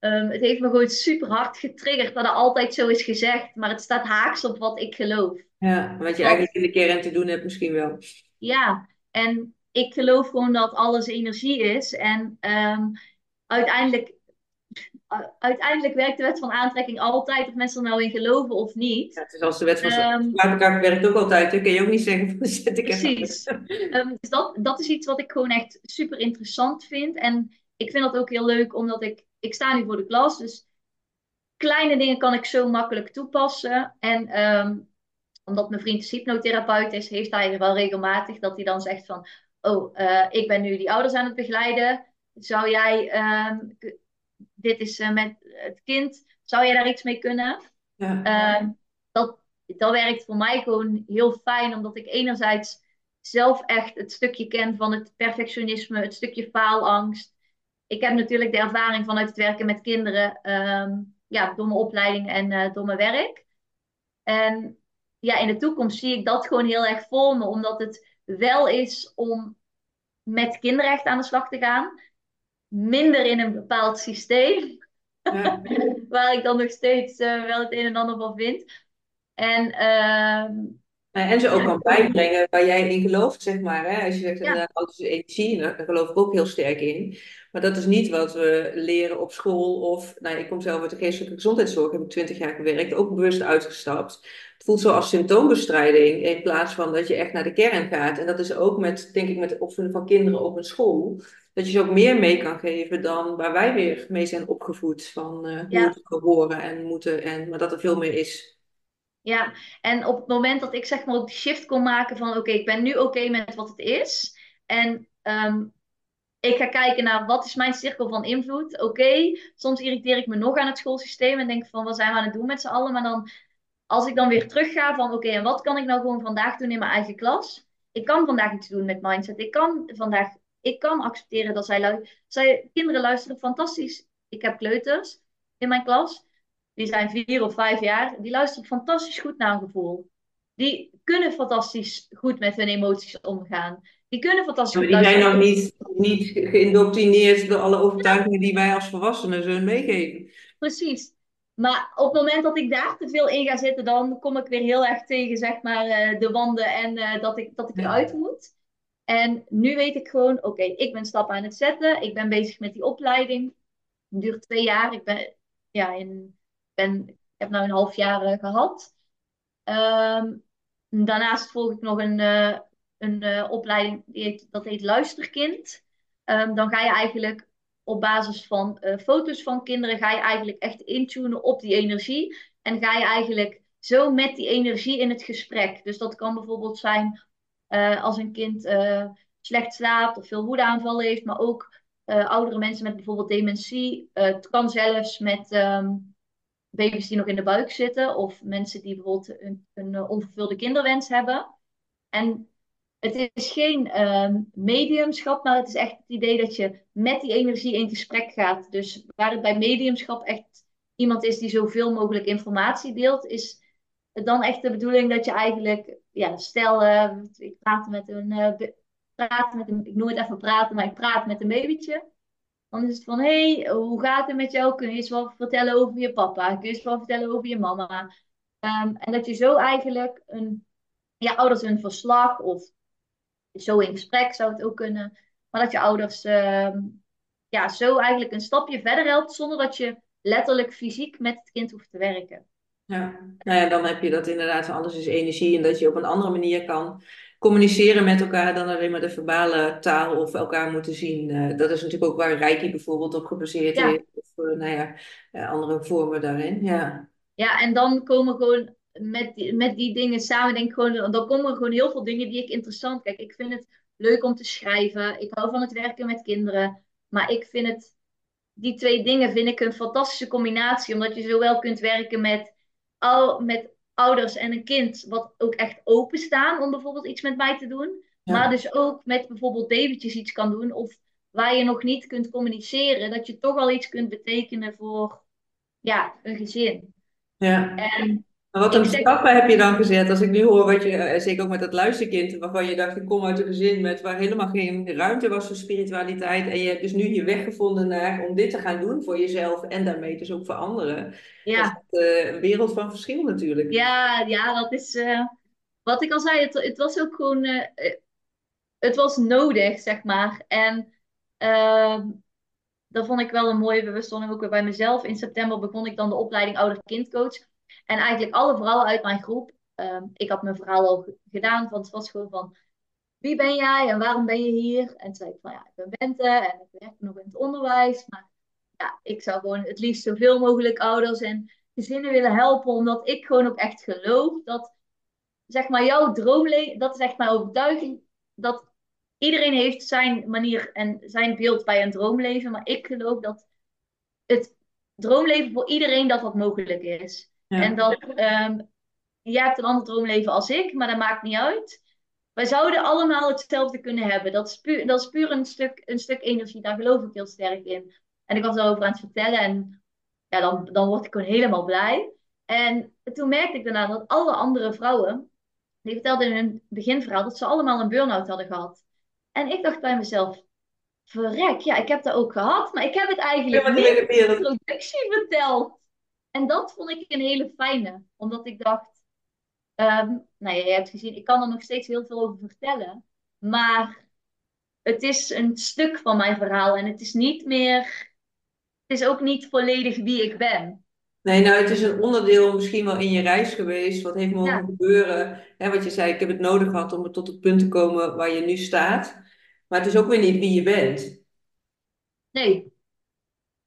Speaker 1: um, het heeft me gewoon super hard getriggerd dat het altijd zo is gezegd, maar het staat haaks op wat ik geloof.
Speaker 2: Ja, wat je eigenlijk in de kern te doen hebt misschien wel.
Speaker 1: Ja, en ik geloof gewoon dat alles energie is. En um, uiteindelijk, uiteindelijk werkt de wet van aantrekking altijd, of mensen er nou in geloven of niet.
Speaker 2: Ja, het is als de wet van um, zwaartekracht werkt ook altijd. Dan kun je ook niet zeggen (laughs) van zet ik
Speaker 1: Precies. um, dus dat, dat is iets wat ik gewoon echt super interessant vind. En ik vind dat ook heel leuk, omdat ik, ik sta nu voor de klas. Dus kleine dingen kan ik zo makkelijk toepassen. En um, omdat mijn vriend hypnotherapeut is, heeft hij wel regelmatig dat hij dan zegt van oh, uh, ik ben nu die ouders aan het begeleiden. Zou jij, um, dit is uh, met het kind, zou jij daar iets mee kunnen? Ja. Um, dat, dat werkt voor mij gewoon heel fijn, omdat ik enerzijds zelf echt het stukje ken van het perfectionisme, het stukje faalangst. ik heb natuurlijk de ervaring vanuit het werken met kinderen, ehm, ja, door mijn opleiding en eh, door mijn werk. En ja, in de toekomst zie ik dat gewoon heel erg voor me, omdat het wel is om met kinderrecht aan de slag te gaan. Minder in een bepaald systeem, ja. (laughs) waar ik dan nog steeds uh, wel het een en ander van vind. En uh,
Speaker 2: en ze ook kan bijbrengen waar jij in gelooft, zeg maar. Hè? Als je zegt, ja. auto's energie, daar geloof ik ook heel sterk in. Maar dat is niet wat we leren op school. Of, nou, ik kom zelf uit de geestelijke gezondheidszorg, heb ik twintig jaar gewerkt, ook bewust uitgestapt. Het voelt zo als symptoombestrijding, in plaats van dat je echt naar de kern gaat. En dat is ook met, denk ik, met het opvoeden van kinderen op een school. Dat je ze ook meer mee kan geven dan waar wij weer mee zijn opgevoed. Van uh, ja. moeten horen en moeten, en, maar dat er veel meer is.
Speaker 1: Ja, en op het moment dat ik zeg maar ook die shift kon maken van oké, ik ben nu oké met wat het is. En ehm, ik ga kijken naar wat is mijn cirkel van invloed. Oké, soms irriteer ik me nog aan het schoolsysteem en denk van wat zijn we aan het doen met z'n allen. Maar dan, als ik dan weer terug ga van oké, en wat kan ik nou gewoon vandaag doen in mijn eigen klas? Ik kan vandaag iets doen met mindset. Ik kan vandaag, ik kan accepteren dat zij, luisteren. kinderen luisteren fantastisch. Ik heb kleuters in mijn klas die zijn vier of vijf jaar, die luisteren fantastisch goed naar een gevoel. Die kunnen fantastisch goed met hun emoties omgaan. Die kunnen fantastisch
Speaker 2: maar die zijn nog niet, niet geïndoctrineerd door alle overtuigingen die wij als volwassenen zo meegeven.
Speaker 1: Precies. Maar op het moment dat ik daar te veel in ga zitten, dan kom ik weer heel erg tegen zeg maar, uh, de wanden en uh, dat ik, dat ik eruit moet. En nu weet ik gewoon, oké, ik ben stappen aan het zetten. Ik ben bezig met die opleiding. Het duurt twee jaar. Ik ben ja, in ben, ik heb nu een half jaar uh, gehad. Um, daarnaast volg ik nog een, uh, een uh, opleiding, die heet, dat heet Luisterkind. Um, dan ga je eigenlijk op basis van foto's van kinderen, ga je eigenlijk echt intunen op die energie. En ga je eigenlijk zo met die energie in het gesprek. Dus dat kan bijvoorbeeld zijn als een kind slecht slaapt of veel woedeaanvallen heeft, maar ook oudere mensen met bijvoorbeeld dementie. het kan zelfs met um, baby's die nog in de buik zitten of mensen die bijvoorbeeld een, een eh, onvervulde kinderwens hebben. En het is geen um, mediumschap, maar het is echt het idee dat je met die energie in gesprek gaat. Dus waar het bij mediumschap echt iemand is die zoveel mogelijk informatie deelt, is het dan echt de bedoeling dat je eigenlijk, ja, stel, uh, ik praat met een, uh, praat met een, ik het even praten, maar ik praat met een babytje. Dan is het van, hé, hey, hoe gaat het met jou? Kun je eens wat vertellen over je papa? Kun je eens wat vertellen over je mama? Um, en dat je zo eigenlijk een, ja, ouders een verslag of zo in gesprek zou het ook kunnen. Maar dat je ouders um, ja, zo eigenlijk een stapje verder helpt zonder dat je letterlijk fysiek met het kind hoeft te werken.
Speaker 2: Ja, nou ja, dan heb je dat inderdaad, alles is energie en dat je op een andere manier kan communiceren met elkaar dan alleen maar de verbale taal of elkaar moeten zien. Uh, dat is natuurlijk ook waar Reiki bijvoorbeeld op gebaseerd is. Of uh, nou ja, uh, andere vormen daarin. Ja,
Speaker 1: ja en dan komen gewoon met die, met die dingen samen, denk ik gewoon, dan komen er gewoon heel veel dingen die ik interessant. Kijk, ik vind het leuk om te schrijven. Ik hou van het werken met kinderen. Maar ik vind het, die twee dingen vind ik een fantastische combinatie. Omdat je zowel kunt werken met, al, met ouders en een kind wat ook echt openstaan om bijvoorbeeld iets met mij te doen. Maar dus ook met bijvoorbeeld babytjes iets kan doen. Of waar je nog niet kunt communiceren. Dat je toch al iets kunt betekenen voor ja, een gezin.
Speaker 2: Ja. En maar wat een stappen heb je dan gezet? Als ik nu hoor wat je, eh, zeker ook met dat luisterkind, waarvan je dacht, ik kom uit een gezin met, waar helemaal geen ruimte was voor spiritualiteit. En je hebt dus nu je weg gevonden naar, om dit te gaan doen voor jezelf en daarmee dus ook voor anderen. Ja. Dat is een wereld van verschil natuurlijk.
Speaker 1: Ja, ja dat is, uh, wat ik al zei, het, het was ook gewoon, uh, het was nodig, zeg maar. En ehm, dat vond ik wel een mooie bewustwording ook weer bij mezelf. In september begon ik dan de opleiding ouder-kindcoach. En eigenlijk alle vrouwen uit mijn groep, um, ik had mijn verhaal al gedaan, want het was gewoon van, wie ben jij en waarom ben je hier? En toen zei ik van, ja, ik ben Bente en ik werk nog in het onderwijs. Maar ja, ik zou gewoon het liefst zoveel mogelijk ouders en gezinnen willen helpen, omdat ik gewoon ook echt geloof dat, zeg maar, jouw droomleven, dat is echt mijn overtuiging, dat iedereen heeft zijn manier en zijn beeld bij een droomleven, maar ik geloof dat het droomleven voor iedereen dat wat mogelijk is. En dat um, jij hebt een ander droomleven als ik, maar dat maakt niet uit. wij zouden allemaal hetzelfde kunnen hebben. Dat is puur, dat is puur een, stuk, een stuk energie, daar geloof ik heel sterk in. En ik was erover aan het vertellen en ja, dan, dan word ik gewoon helemaal blij. En toen merkte ik daarna dat alle andere vrouwen, die vertelden in hun beginverhaal dat ze allemaal een burn-out hadden gehad. En ik dacht bij mezelf, verrek, ja, ik heb dat ook gehad, maar ik heb het eigenlijk
Speaker 2: Ja,
Speaker 1: niet in de introductie verteld. En dat vond ik een hele fijne, omdat ik dacht, ehm, nou ja, je hebt gezien, ik kan er nog steeds heel veel over vertellen, maar het is een stuk van mijn verhaal en het is niet meer, het is ook niet volledig wie ik ben.
Speaker 2: Nee, nou, het is een onderdeel misschien wel in je reis geweest. Wat heeft mogen
Speaker 1: Ja,
Speaker 2: gebeuren? Hè, wat je zei, ik heb het nodig gehad om tot het punt te komen waar je nu staat. Maar het is ook weer niet wie je bent.
Speaker 1: nee,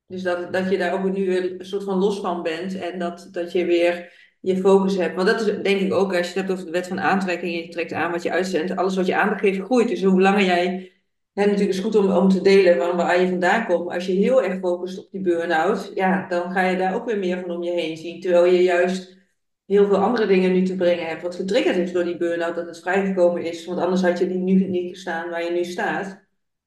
Speaker 2: Dus dat, dat je daar ook nu een soort van los van bent en dat, dat je weer je focus hebt. Want dat is denk ik ook, als je het hebt over de wet van aantrekking je trekt aan wat je uitzendt, alles wat je aandacht geeft groeit. Dus hoe langer jij, hè, natuurlijk is goed om, om te delen van waar je vandaan komt. Als je heel erg focust op die burn-out, ja, dan ga je daar ook weer meer van om je heen zien. Terwijl je juist heel veel andere dingen nu te brengen hebt, wat getriggerd is door die burn-out, dat het vrijgekomen is. Want anders had je die nu niet gestaan waar je nu staat.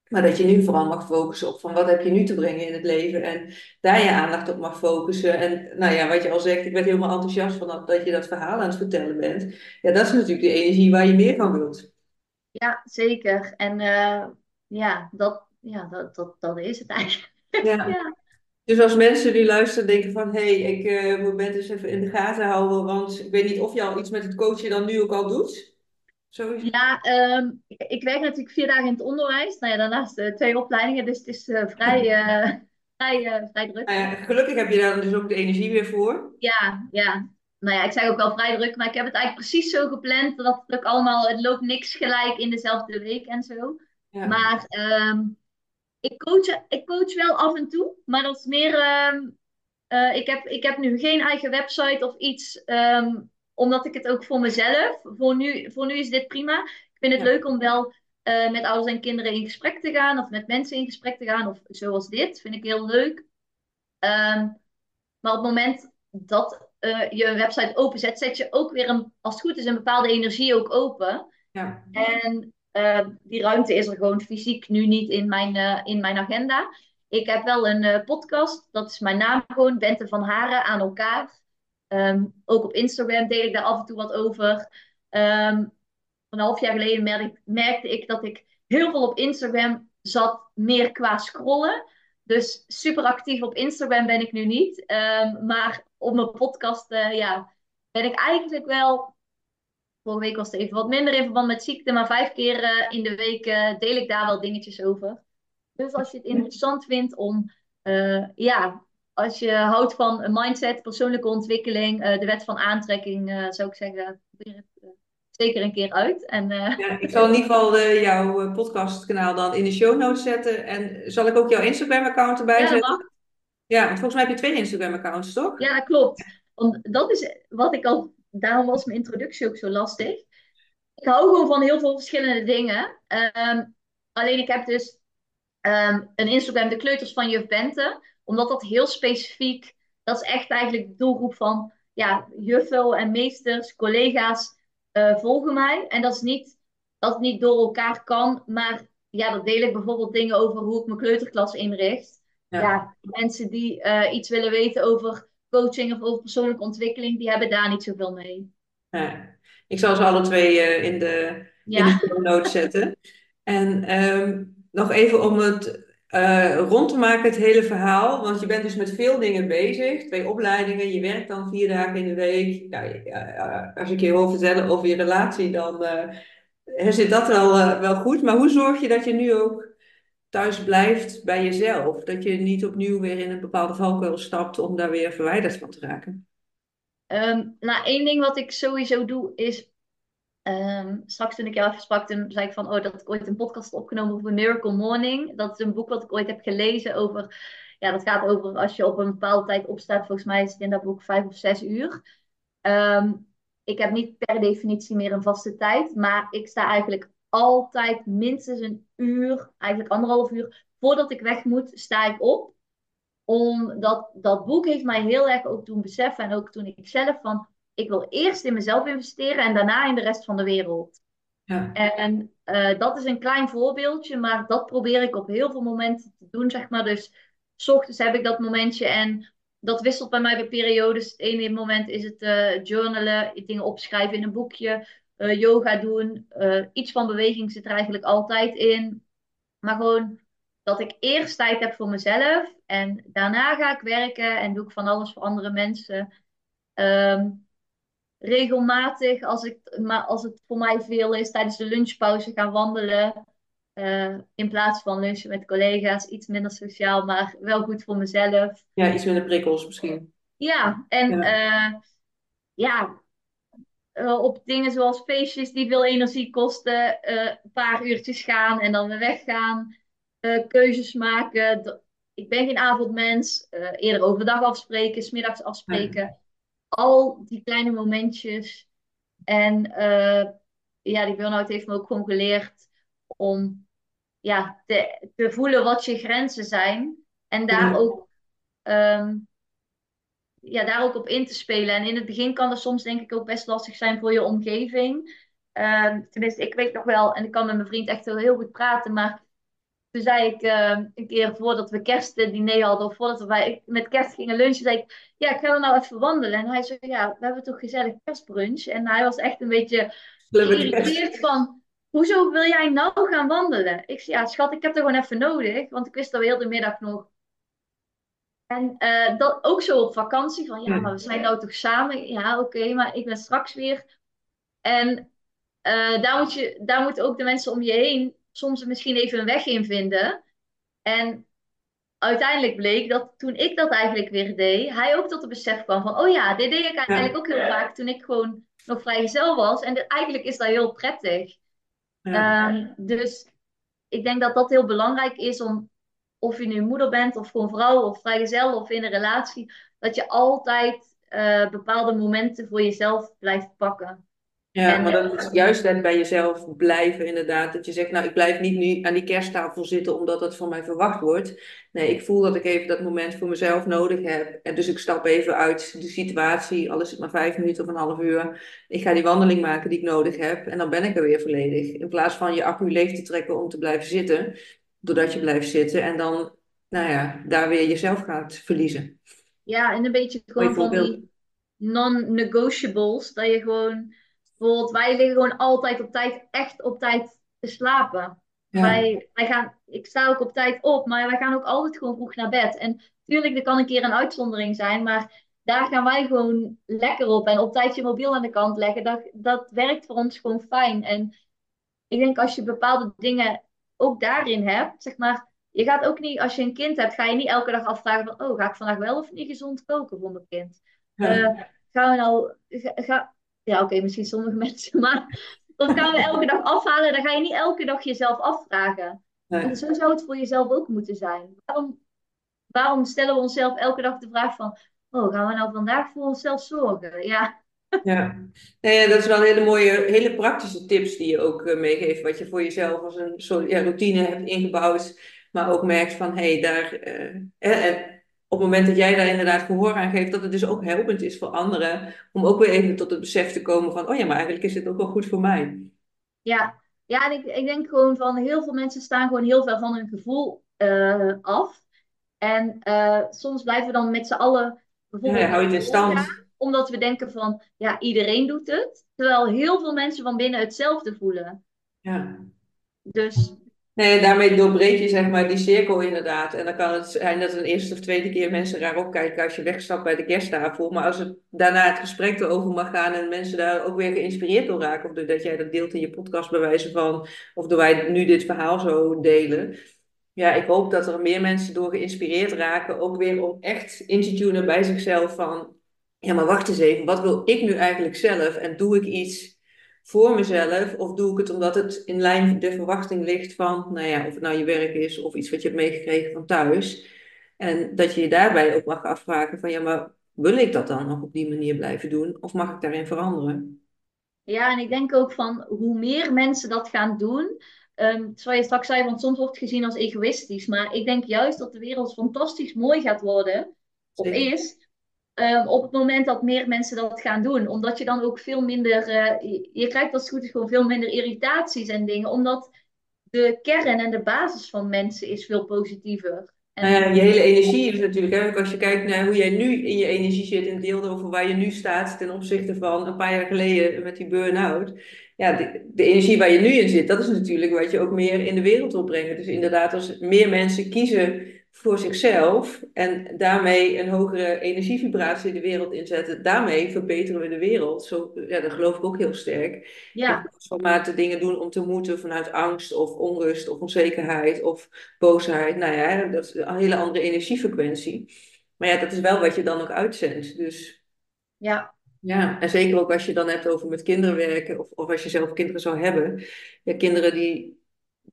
Speaker 2: Maar dat je nu vooral mag focussen op van wat heb je nu te brengen in het leven en daar je aandacht op mag focussen. En nou ja, wat je al zegt, ik werd helemaal enthousiast van dat, dat je dat verhaal aan het vertellen bent. Ja, dat is natuurlijk de energie waar je meer van wilt.
Speaker 1: ja, zeker. En eh, ja, dat, ja dat, dat, dat is het eigenlijk. (laughs)
Speaker 2: Ja.
Speaker 1: Ja.
Speaker 2: Dus als mensen die luisteren denken van hé, hey, ik eh, moet het eens even in de gaten houden, want ik weet niet of je al iets met het coachen dan nu ook al doet. Sowieso.
Speaker 1: Ja, ehm, ik, ik werk natuurlijk vier dagen in het onderwijs. Nou ja, daarnaast eh, twee opleidingen, dus het is eh, vrij, eh, vrij, vrij druk.
Speaker 2: Nou ja, gelukkig heb je daar dus ook de energie weer voor.
Speaker 1: Ja, ja. Nou ja, ik zeg ook wel vrij druk, maar ik heb het eigenlijk precies zo gepland dat het ook allemaal, het loopt niks gelijk in dezelfde week en zo.
Speaker 2: Ja.
Speaker 1: Maar ehm, ik, coach, ik coach wel af en toe, maar dat is meer, ehm, eh, ik heb, ik heb nu geen eigen website of iets, omdat ik het ook voor mezelf, voor nu, voor nu is dit prima. Ik vind het
Speaker 2: Ja.
Speaker 1: leuk om wel eh, met ouders en kinderen in gesprek te gaan, of met mensen in gesprek te gaan, of zoals dit, vind ik heel leuk. Ehm, maar op het moment dat eh, je een website openzet, zet je ook weer een, als het goed is, een bepaalde energie ook open.
Speaker 2: Ja.
Speaker 1: En eh, die ruimte is er gewoon fysiek nu niet in mijn, eh, in mijn agenda. Ik heb wel een podcast, dat is mijn naam gewoon, Bente van Haren aan elkaar. Ehm, ook op Instagram deel ik daar af en toe wat over. Ehm, een half jaar geleden merk- merkte ik dat ik heel veel op Instagram zat, meer qua scrollen. Dus super actief op Instagram ben ik nu niet. Ehm, maar op mijn podcast eh, ja, ben ik eigenlijk wel. Vorige week was het even wat minder in verband met ziekte, maar vijf keer eh, in de week eh, deel ik daar wel dingetjes over. Dus als je het interessant vindt om, ja, als je houdt van een mindset, persoonlijke ontwikkeling, eh, de wet van aantrekking, eh, zou ik zeggen, probeer het eh, zeker een keer uit. En
Speaker 2: Ja, ik zal in ieder geval jouw podcastkanaal dan in de show notes zetten. En zal ik ook jouw Instagram-account erbij
Speaker 1: ja,
Speaker 2: zetten?
Speaker 1: mag.
Speaker 2: Ja, want volgens mij heb je twee Instagram-accounts, toch?
Speaker 1: Ja, klopt. Want dat is wat ik al, daarom was mijn introductie ook zo lastig. Ik hou gewoon van heel veel verschillende dingen. Ehm, alleen ik heb dus ehm, een Instagram, de kleuters van juf Bente. Omdat dat heel specifiek, dat is echt eigenlijk de doelgroep van ja, juffen en meesters, collega's eh, volgen mij. En dat is niet dat het niet door elkaar kan, maar ja, dan deel ik bijvoorbeeld dingen over hoe ik mijn kleuterklas inricht.
Speaker 2: Ja.
Speaker 1: Ja, mensen die eh, iets willen weten over coaching of over persoonlijke ontwikkeling, die hebben daar niet zoveel mee.
Speaker 2: Ja. Ik zal ze alle twee eh, in de, in de
Speaker 1: Ja,
Speaker 2: notes zetten. En ehm, nog even om het eh, rond te maken, het hele verhaal. Want je bent dus met veel dingen bezig. Twee opleidingen, je werkt dan vier dagen in de week. Nou, ja, als ik je hoor vertellen over je relatie, dan eh, zit dat wel, eh, wel goed. Maar hoe zorg je dat je nu ook thuis blijft bij jezelf? Dat je niet opnieuw weer in een bepaalde valkuil stapt om daar weer verwijderd van te raken?
Speaker 1: Ehm, nou, één ding wat ik sowieso doe is. Ehm, straks toen ik jou even sprak, toen zei ik van, oh, dat ik ooit een podcast opgenomen over Miracle Morning. Dat is een boek wat ik ooit heb gelezen over, ja, dat gaat over als je op een bepaalde tijd opstaat. Volgens mij is het in dat boek vijf of zes uur. Ehm, ik heb niet per definitie meer een vaste tijd, maar ik sta eigenlijk altijd minstens een uur, eigenlijk anderhalf uur, voordat ik weg moet, sta ik op omdat dat boek heeft mij heel erg ook doen beseffen. En ook toen ik zelf van, ik wil eerst in mezelf investeren en daarna in de rest van de wereld.
Speaker 2: Ja.
Speaker 1: En eh, dat is een klein voorbeeldje, maar dat probeer ik op heel veel momenten te doen, zeg maar. Dus s ochtends heb ik dat momentje en dat wisselt bij mij bij periodes. Het ene moment is het eh, journalen, dingen opschrijven in een boekje, eh, yoga doen. iets van beweging zit er eigenlijk altijd in. Maar gewoon dat ik eerst tijd heb voor mezelf en daarna ga ik werken en doe ik van alles voor andere mensen. Ehm, regelmatig, als, ik, maar als het voor mij veel is, tijdens de lunchpauze gaan wandelen. eh, in plaats van lunchen met collega's. Iets minder sociaal, maar wel goed voor mezelf.
Speaker 2: Ja, iets minder prikkels misschien.
Speaker 1: Ja, en
Speaker 2: Ja.
Speaker 1: eh, ja, eh, op dingen zoals feestjes die veel energie kosten, een paar uurtjes gaan en dan weer weggaan. Keuzes maken. Ik ben geen avondmens. eerder overdag afspreken, 's middags afspreken. Al die kleine momentjes. En eh, ja, die burn-out heeft me ook gewoon geleerd om ja, te, te voelen wat je grenzen zijn. En daar
Speaker 2: Ja.
Speaker 1: ook, ehm, ja, daar ook op in te spelen. En in het begin kan dat soms denk ik ook best lastig zijn voor je omgeving. Ehm, tenminste, ik weet nog wel, en ik kan met mijn vriend echt heel, heel goed praten, maar toen zei ik ehm, een keer voordat we kerstdiner hadden, of voordat we met kerst gingen lunchen, zei ik, ja, ik ga er nou even wandelen. En hij zei, ja, we hebben toch gezellig kerstbrunch. En hij was echt een beetje geïrriteerd van, hoezo wil jij nou gaan wandelen? Ik zei, ja, schat, ik heb er gewoon even nodig, want ik wist dat we heel de middag nog. En eh, dat ook zo op vakantie, van ja, maar we zijn nou toch samen? Ja, oké, maar ik ben straks weer. En eh, daar moet je, daar moeten ook de mensen om je heen soms misschien even een weg in vinden. En uiteindelijk bleek dat toen ik dat eigenlijk weer deed, hij ook tot het besef kwam van, oh ja, dit deed ik eigenlijk ook heel vaak toen ik gewoon nog vrijgezel was. En dit- eigenlijk is dat heel prettig.
Speaker 2: Ja.
Speaker 1: Ehm, dus ik denk dat dat heel belangrijk is om, of je nu moeder bent, of gewoon vrouw, of vrijgezel, of in een relatie, dat je altijd eh, bepaalde momenten voor jezelf blijft pakken.
Speaker 2: Ja,
Speaker 1: En-
Speaker 2: maar dat is juist net bij jezelf blijven, inderdaad. Dat je zegt, nou, ik blijf niet nu aan die kersttafel zitten omdat dat van mij verwacht wordt. Nee, ik voel dat ik even dat moment voor mezelf nodig heb. En dus ik stap even uit de situatie, al is het maar vijf minuten of een half uur. Ik ga die wandeling maken die ik nodig heb en dan ben ik er weer volledig. In plaats van je accu leeg te trekken om te blijven zitten, doordat je blijft zitten en dan, nou ja, daar weer jezelf gaat verliezen.
Speaker 1: Ja, en een beetje gewoon van die non-negotiables. Dat je gewoon, bijvoorbeeld, wij liggen gewoon altijd op tijd, echt op tijd te slapen.
Speaker 2: Ja,
Speaker 1: Wij, wij gaan, ik sta ook op tijd op, maar wij gaan ook altijd gewoon vroeg naar bed. En tuurlijk, er kan een keer een uitzondering zijn, maar daar gaan wij gewoon lekker op. En op tijd je mobiel aan de kant leggen, dat, dat werkt voor ons gewoon fijn. En ik denk als je bepaalde dingen ook daarin hebt, zeg maar, je gaat ook niet, als je een kind hebt, ga je niet elke dag afvragen van, oh, ga ik vandaag wel of niet gezond koken voor mijn kind?
Speaker 2: ja,
Speaker 1: Eh, gaan we nou, ga- ja, oké, misschien sommige (laughs) mensen, maar of gaan we elke dag afhalen? Dan ga je niet elke dag jezelf afvragen. En
Speaker 2: nee,
Speaker 1: zo zou het voor jezelf ook moeten zijn. Waarom, waarom stellen we onszelf elke dag de vraag van, oh, gaan we nou vandaag voor onszelf zorgen? Ja,
Speaker 2: ja. Nee, ja, dat is wel een hele mooie, hele praktische tips die je ook eh, meegeeft, wat je voor jezelf als een soort ja, routine hebt ingebouwd, maar ook merkt van, hé, hey, daar, eh, en op het moment dat jij daar inderdaad gehoor aan geeft, dat het dus ook helpend is voor anderen, om ook weer even tot het besef te komen van, oh ja, maar eigenlijk is dit ook wel goed voor mij.
Speaker 1: ja. Ja, en ik, ik denk gewoon van heel veel mensen staan gewoon heel veel van hun gevoel eh, af. En eh, soms blijven we dan met z'n allen bijvoorbeeld
Speaker 2: Ja, hou je het in stand.
Speaker 1: omdat we denken van, ja, iedereen doet het. Terwijl heel veel mensen van binnen hetzelfde voelen.
Speaker 2: Ja.
Speaker 1: Dus
Speaker 2: Nee, daarmee doorbreek je zeg maar die cirkel inderdaad. En dan kan het zijn dat een eerste of tweede keer mensen raar opkijken als je wegstapt bij de kersttafel. Maar als het daarna het gesprek erover mag gaan en mensen daar ook weer geïnspireerd door raken. Of doordat jij dat deelt in je podcast bij wijze van. Of door wij nu dit verhaal zo delen. Ja, ik hoop dat er meer mensen door geïnspireerd raken. Ook weer om echt in te tunen bij zichzelf van. Ja, maar wacht eens even. Wat wil ik nu eigenlijk zelf? En doe ik iets voor mezelf? Of doe ik het omdat het in lijn met de verwachting ligt van, nou ja, of het nou je werk is of iets wat je hebt meegekregen van thuis. En dat je je daarbij ook mag afvragen van, ja, maar wil ik dat dan nog op die manier blijven doen? Of mag ik daarin veranderen?
Speaker 1: ja, en ik denk ook van hoe meer mensen dat gaan doen. ehm zoals je straks zei, want soms wordt het gezien als egoïstisch. Maar ik denk juist dat de wereld fantastisch mooi gaat worden. Of
Speaker 2: Zeker.
Speaker 1: is. Ehm, op het moment dat meer mensen dat gaan doen. Omdat je dan ook veel minder, uh, je, krijgt als goed is gewoon veel minder irritaties en dingen. Omdat de kern en de basis van mensen is veel positiever.
Speaker 2: En... Nou je hele energie is natuurlijk, als je kijkt naar hoe jij nu in je energie zit en deelt over waar je nu staat ten opzichte van een paar jaar geleden met die burn-out. Ja, de, de, energie waar je nu in zit, dat is natuurlijk wat je ook meer in de wereld wil brengen. Dus inderdaad, als meer mensen kiezen voor zichzelf en daarmee een hogere energievibratie in de wereld inzetten, daarmee verbeteren we de wereld. Zo, ja, dat geloof ik ook heel sterk. Ja. Dingen doen om te moeten vanuit angst of onrust of onzekerheid of boosheid. Nou ja, dat is een hele andere energiefrequentie. Maar ja, dat is wel wat je dan ook uitzendt. Dus
Speaker 1: ja.
Speaker 2: Ja, en zeker ook als je dan hebt over met kinderen werken, of, of als je zelf kinderen zou hebben. Ja, kinderen die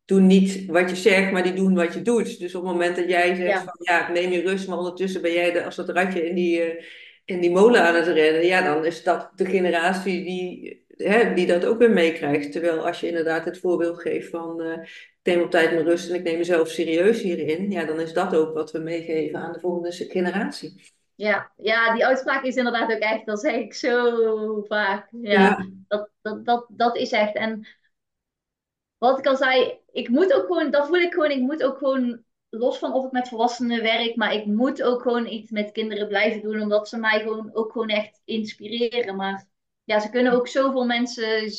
Speaker 2: doen niet wat je zegt, maar die doen wat je doet. Dus op het moment dat jij zegt van ja, neem je rust, maar ondertussen ben jij de, als dat ratje in die, uh, in die molen aan het rennen, ja, dan is dat de generatie die, hè, die dat ook weer meekrijgt. Terwijl als je inderdaad het voorbeeld geeft van uh, ik neem op tijd mijn rust en ik neem mezelf serieus hierin, ja, dan is dat ook wat we meegeven aan de volgende generatie.
Speaker 1: Ja, ja, die uitspraak is inderdaad ook echt, dat zeg ik zo vaak. Ja, ja. Dat, dat, dat, dat is echt. En wat ik al zei, ik moet ook gewoon, dat voel ik gewoon, ik moet ook gewoon, los van of ik met volwassenen werk, maar ik moet ook gewoon iets met kinderen blijven doen, omdat ze mij gewoon ook gewoon echt inspireren. Maar ja, ze kunnen ook zoveel mensen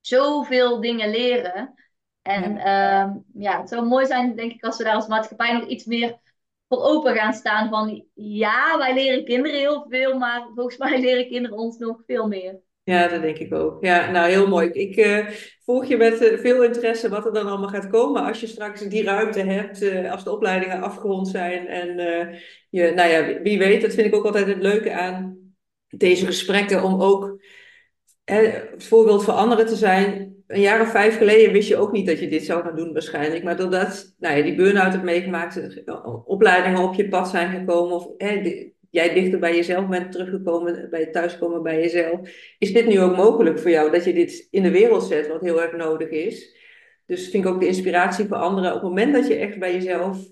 Speaker 1: zoveel dingen leren. En ja. Ehm, ja, het zou mooi zijn, denk ik, als we daar als maatschappij nog iets meer voor open gaan staan. Van ja, wij leren kinderen heel veel, maar volgens mij leren kinderen ons nog veel meer.
Speaker 2: Ja, dat denk ik ook. Ja, nou heel mooi. Ik uh, volg je met uh, veel interesse wat er dan allemaal gaat komen als je straks die ruimte hebt, uh, als de opleidingen afgerond zijn. En je, nou ja, wie weet, dat vind ik ook altijd het leuke aan deze gesprekken, om ook het voorbeeld voor anderen te zijn. Een jaar of vijf geleden wist je ook niet dat je dit zou gaan doen waarschijnlijk. Maar doordat nou ja, die burn-out hebt meegemaakt, opleidingen op je pad zijn gekomen, of jij dichter bij jezelf bent teruggekomen, bij het thuiskomen bij jezelf, is dit nu ook mogelijk voor jou dat je dit in de wereld zet, wat heel erg nodig is. Dus vind ik ook de inspiratie voor anderen. Op het moment dat je echt bij jezelf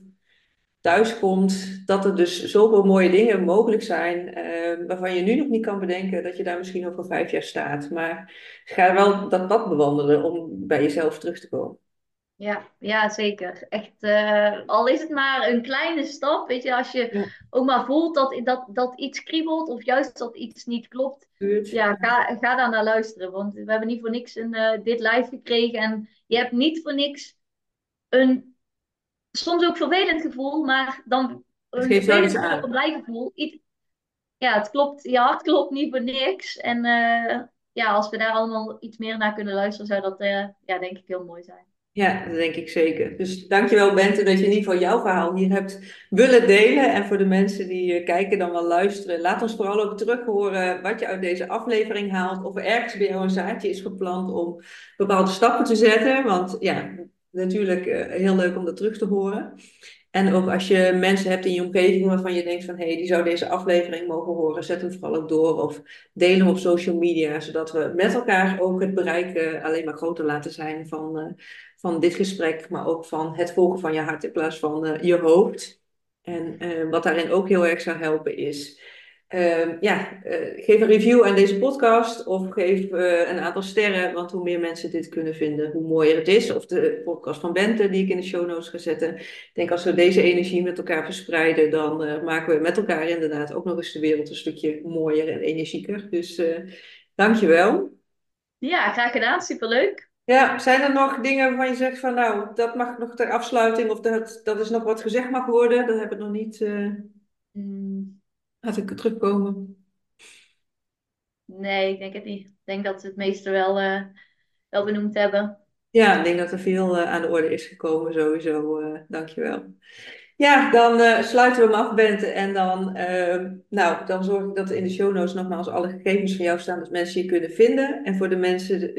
Speaker 2: thuiskomt, dat er dus zoveel mooie dingen mogelijk zijn, uh, waarvan je nu nog niet kan bedenken dat je daar misschien over vijf jaar staat. Maar ga wel dat pad bewandelen om bij jezelf terug te komen.
Speaker 1: Ja, ja, zeker. Echt, uh, al is het maar een kleine stap, weet je, als je ook maar voelt dat, dat, dat iets kriebelt of juist dat iets niet klopt, ja, ga, ga daar naar luisteren. Want we hebben niet voor niks een, uh, dit live gekregen en je hebt niet voor niks een soms ook vervelend gevoel, maar dan een vervelend gevoel, een blij gevoel. Iets, ja, het klopt, je hart klopt niet voor niks. En uh, ja, als we daar allemaal iets meer naar kunnen luisteren, zou dat ja, denk ik heel mooi zijn.
Speaker 2: Ja, dat denk ik zeker. Dus dankjewel Bente dat je in ieder geval jouw verhaal hier hebt willen delen. En voor de mensen die uh, kijken dan wel luisteren, laat ons vooral ook terug horen wat je uit deze aflevering haalt. Of er ergens bij een zaadje is geplant om bepaalde stappen te zetten. Want ja, natuurlijk uh, heel leuk om dat terug te horen. En ook als je mensen hebt in je omgeving waarvan je denkt van hé, hey, die zou deze aflevering mogen horen, zet hem vooral ook door of deel hem op social media, zodat we met elkaar ook het bereik uh, alleen maar groter laten zijn van, van dit gesprek, maar ook van het volgen van je hart in plaats van uh, je hoofd. En wat daarin ook heel erg zou helpen is Uh, ja, uh, geef een review aan deze podcast of geef een aantal sterren, want hoe meer mensen dit kunnen vinden, hoe mooier het is. Of de podcast van Bente, die ik in de show notes ga zetten. Ik denk als we deze energie met elkaar verspreiden, dan maken we met elkaar inderdaad ook nog eens de wereld een stukje mooier en energieker. Dus dankjewel.
Speaker 1: Ja, graag gedaan. Superleuk.
Speaker 2: Ja, zijn er nog dingen waarvan je zegt van nou, dat mag nog ter afsluiting of dat, dat is nog wat gezegd mag worden? Dat heb ik nog niet... Mm. Laat ik terugkomen.
Speaker 1: Nee, ik denk het niet. Ik denk dat ze het meeste wel, uh, wel benoemd hebben.
Speaker 2: Ja, ik denk dat er veel uh, aan de orde is gekomen sowieso. Uh, dankjewel. Ja, dan sluiten we hem af, Bente. En dan, nou, dan zorg ik dat er in de show notes nogmaals alle gegevens van jou staan, dat mensen je kunnen vinden. En voor de mensen,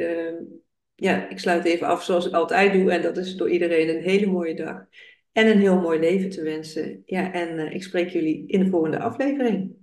Speaker 2: ja, ik sluit even af zoals ik altijd doe. En dat is door iedereen een hele mooie dag en een heel mooi leven te wensen. Ja, en uh, ik spreek jullie in de volgende aflevering.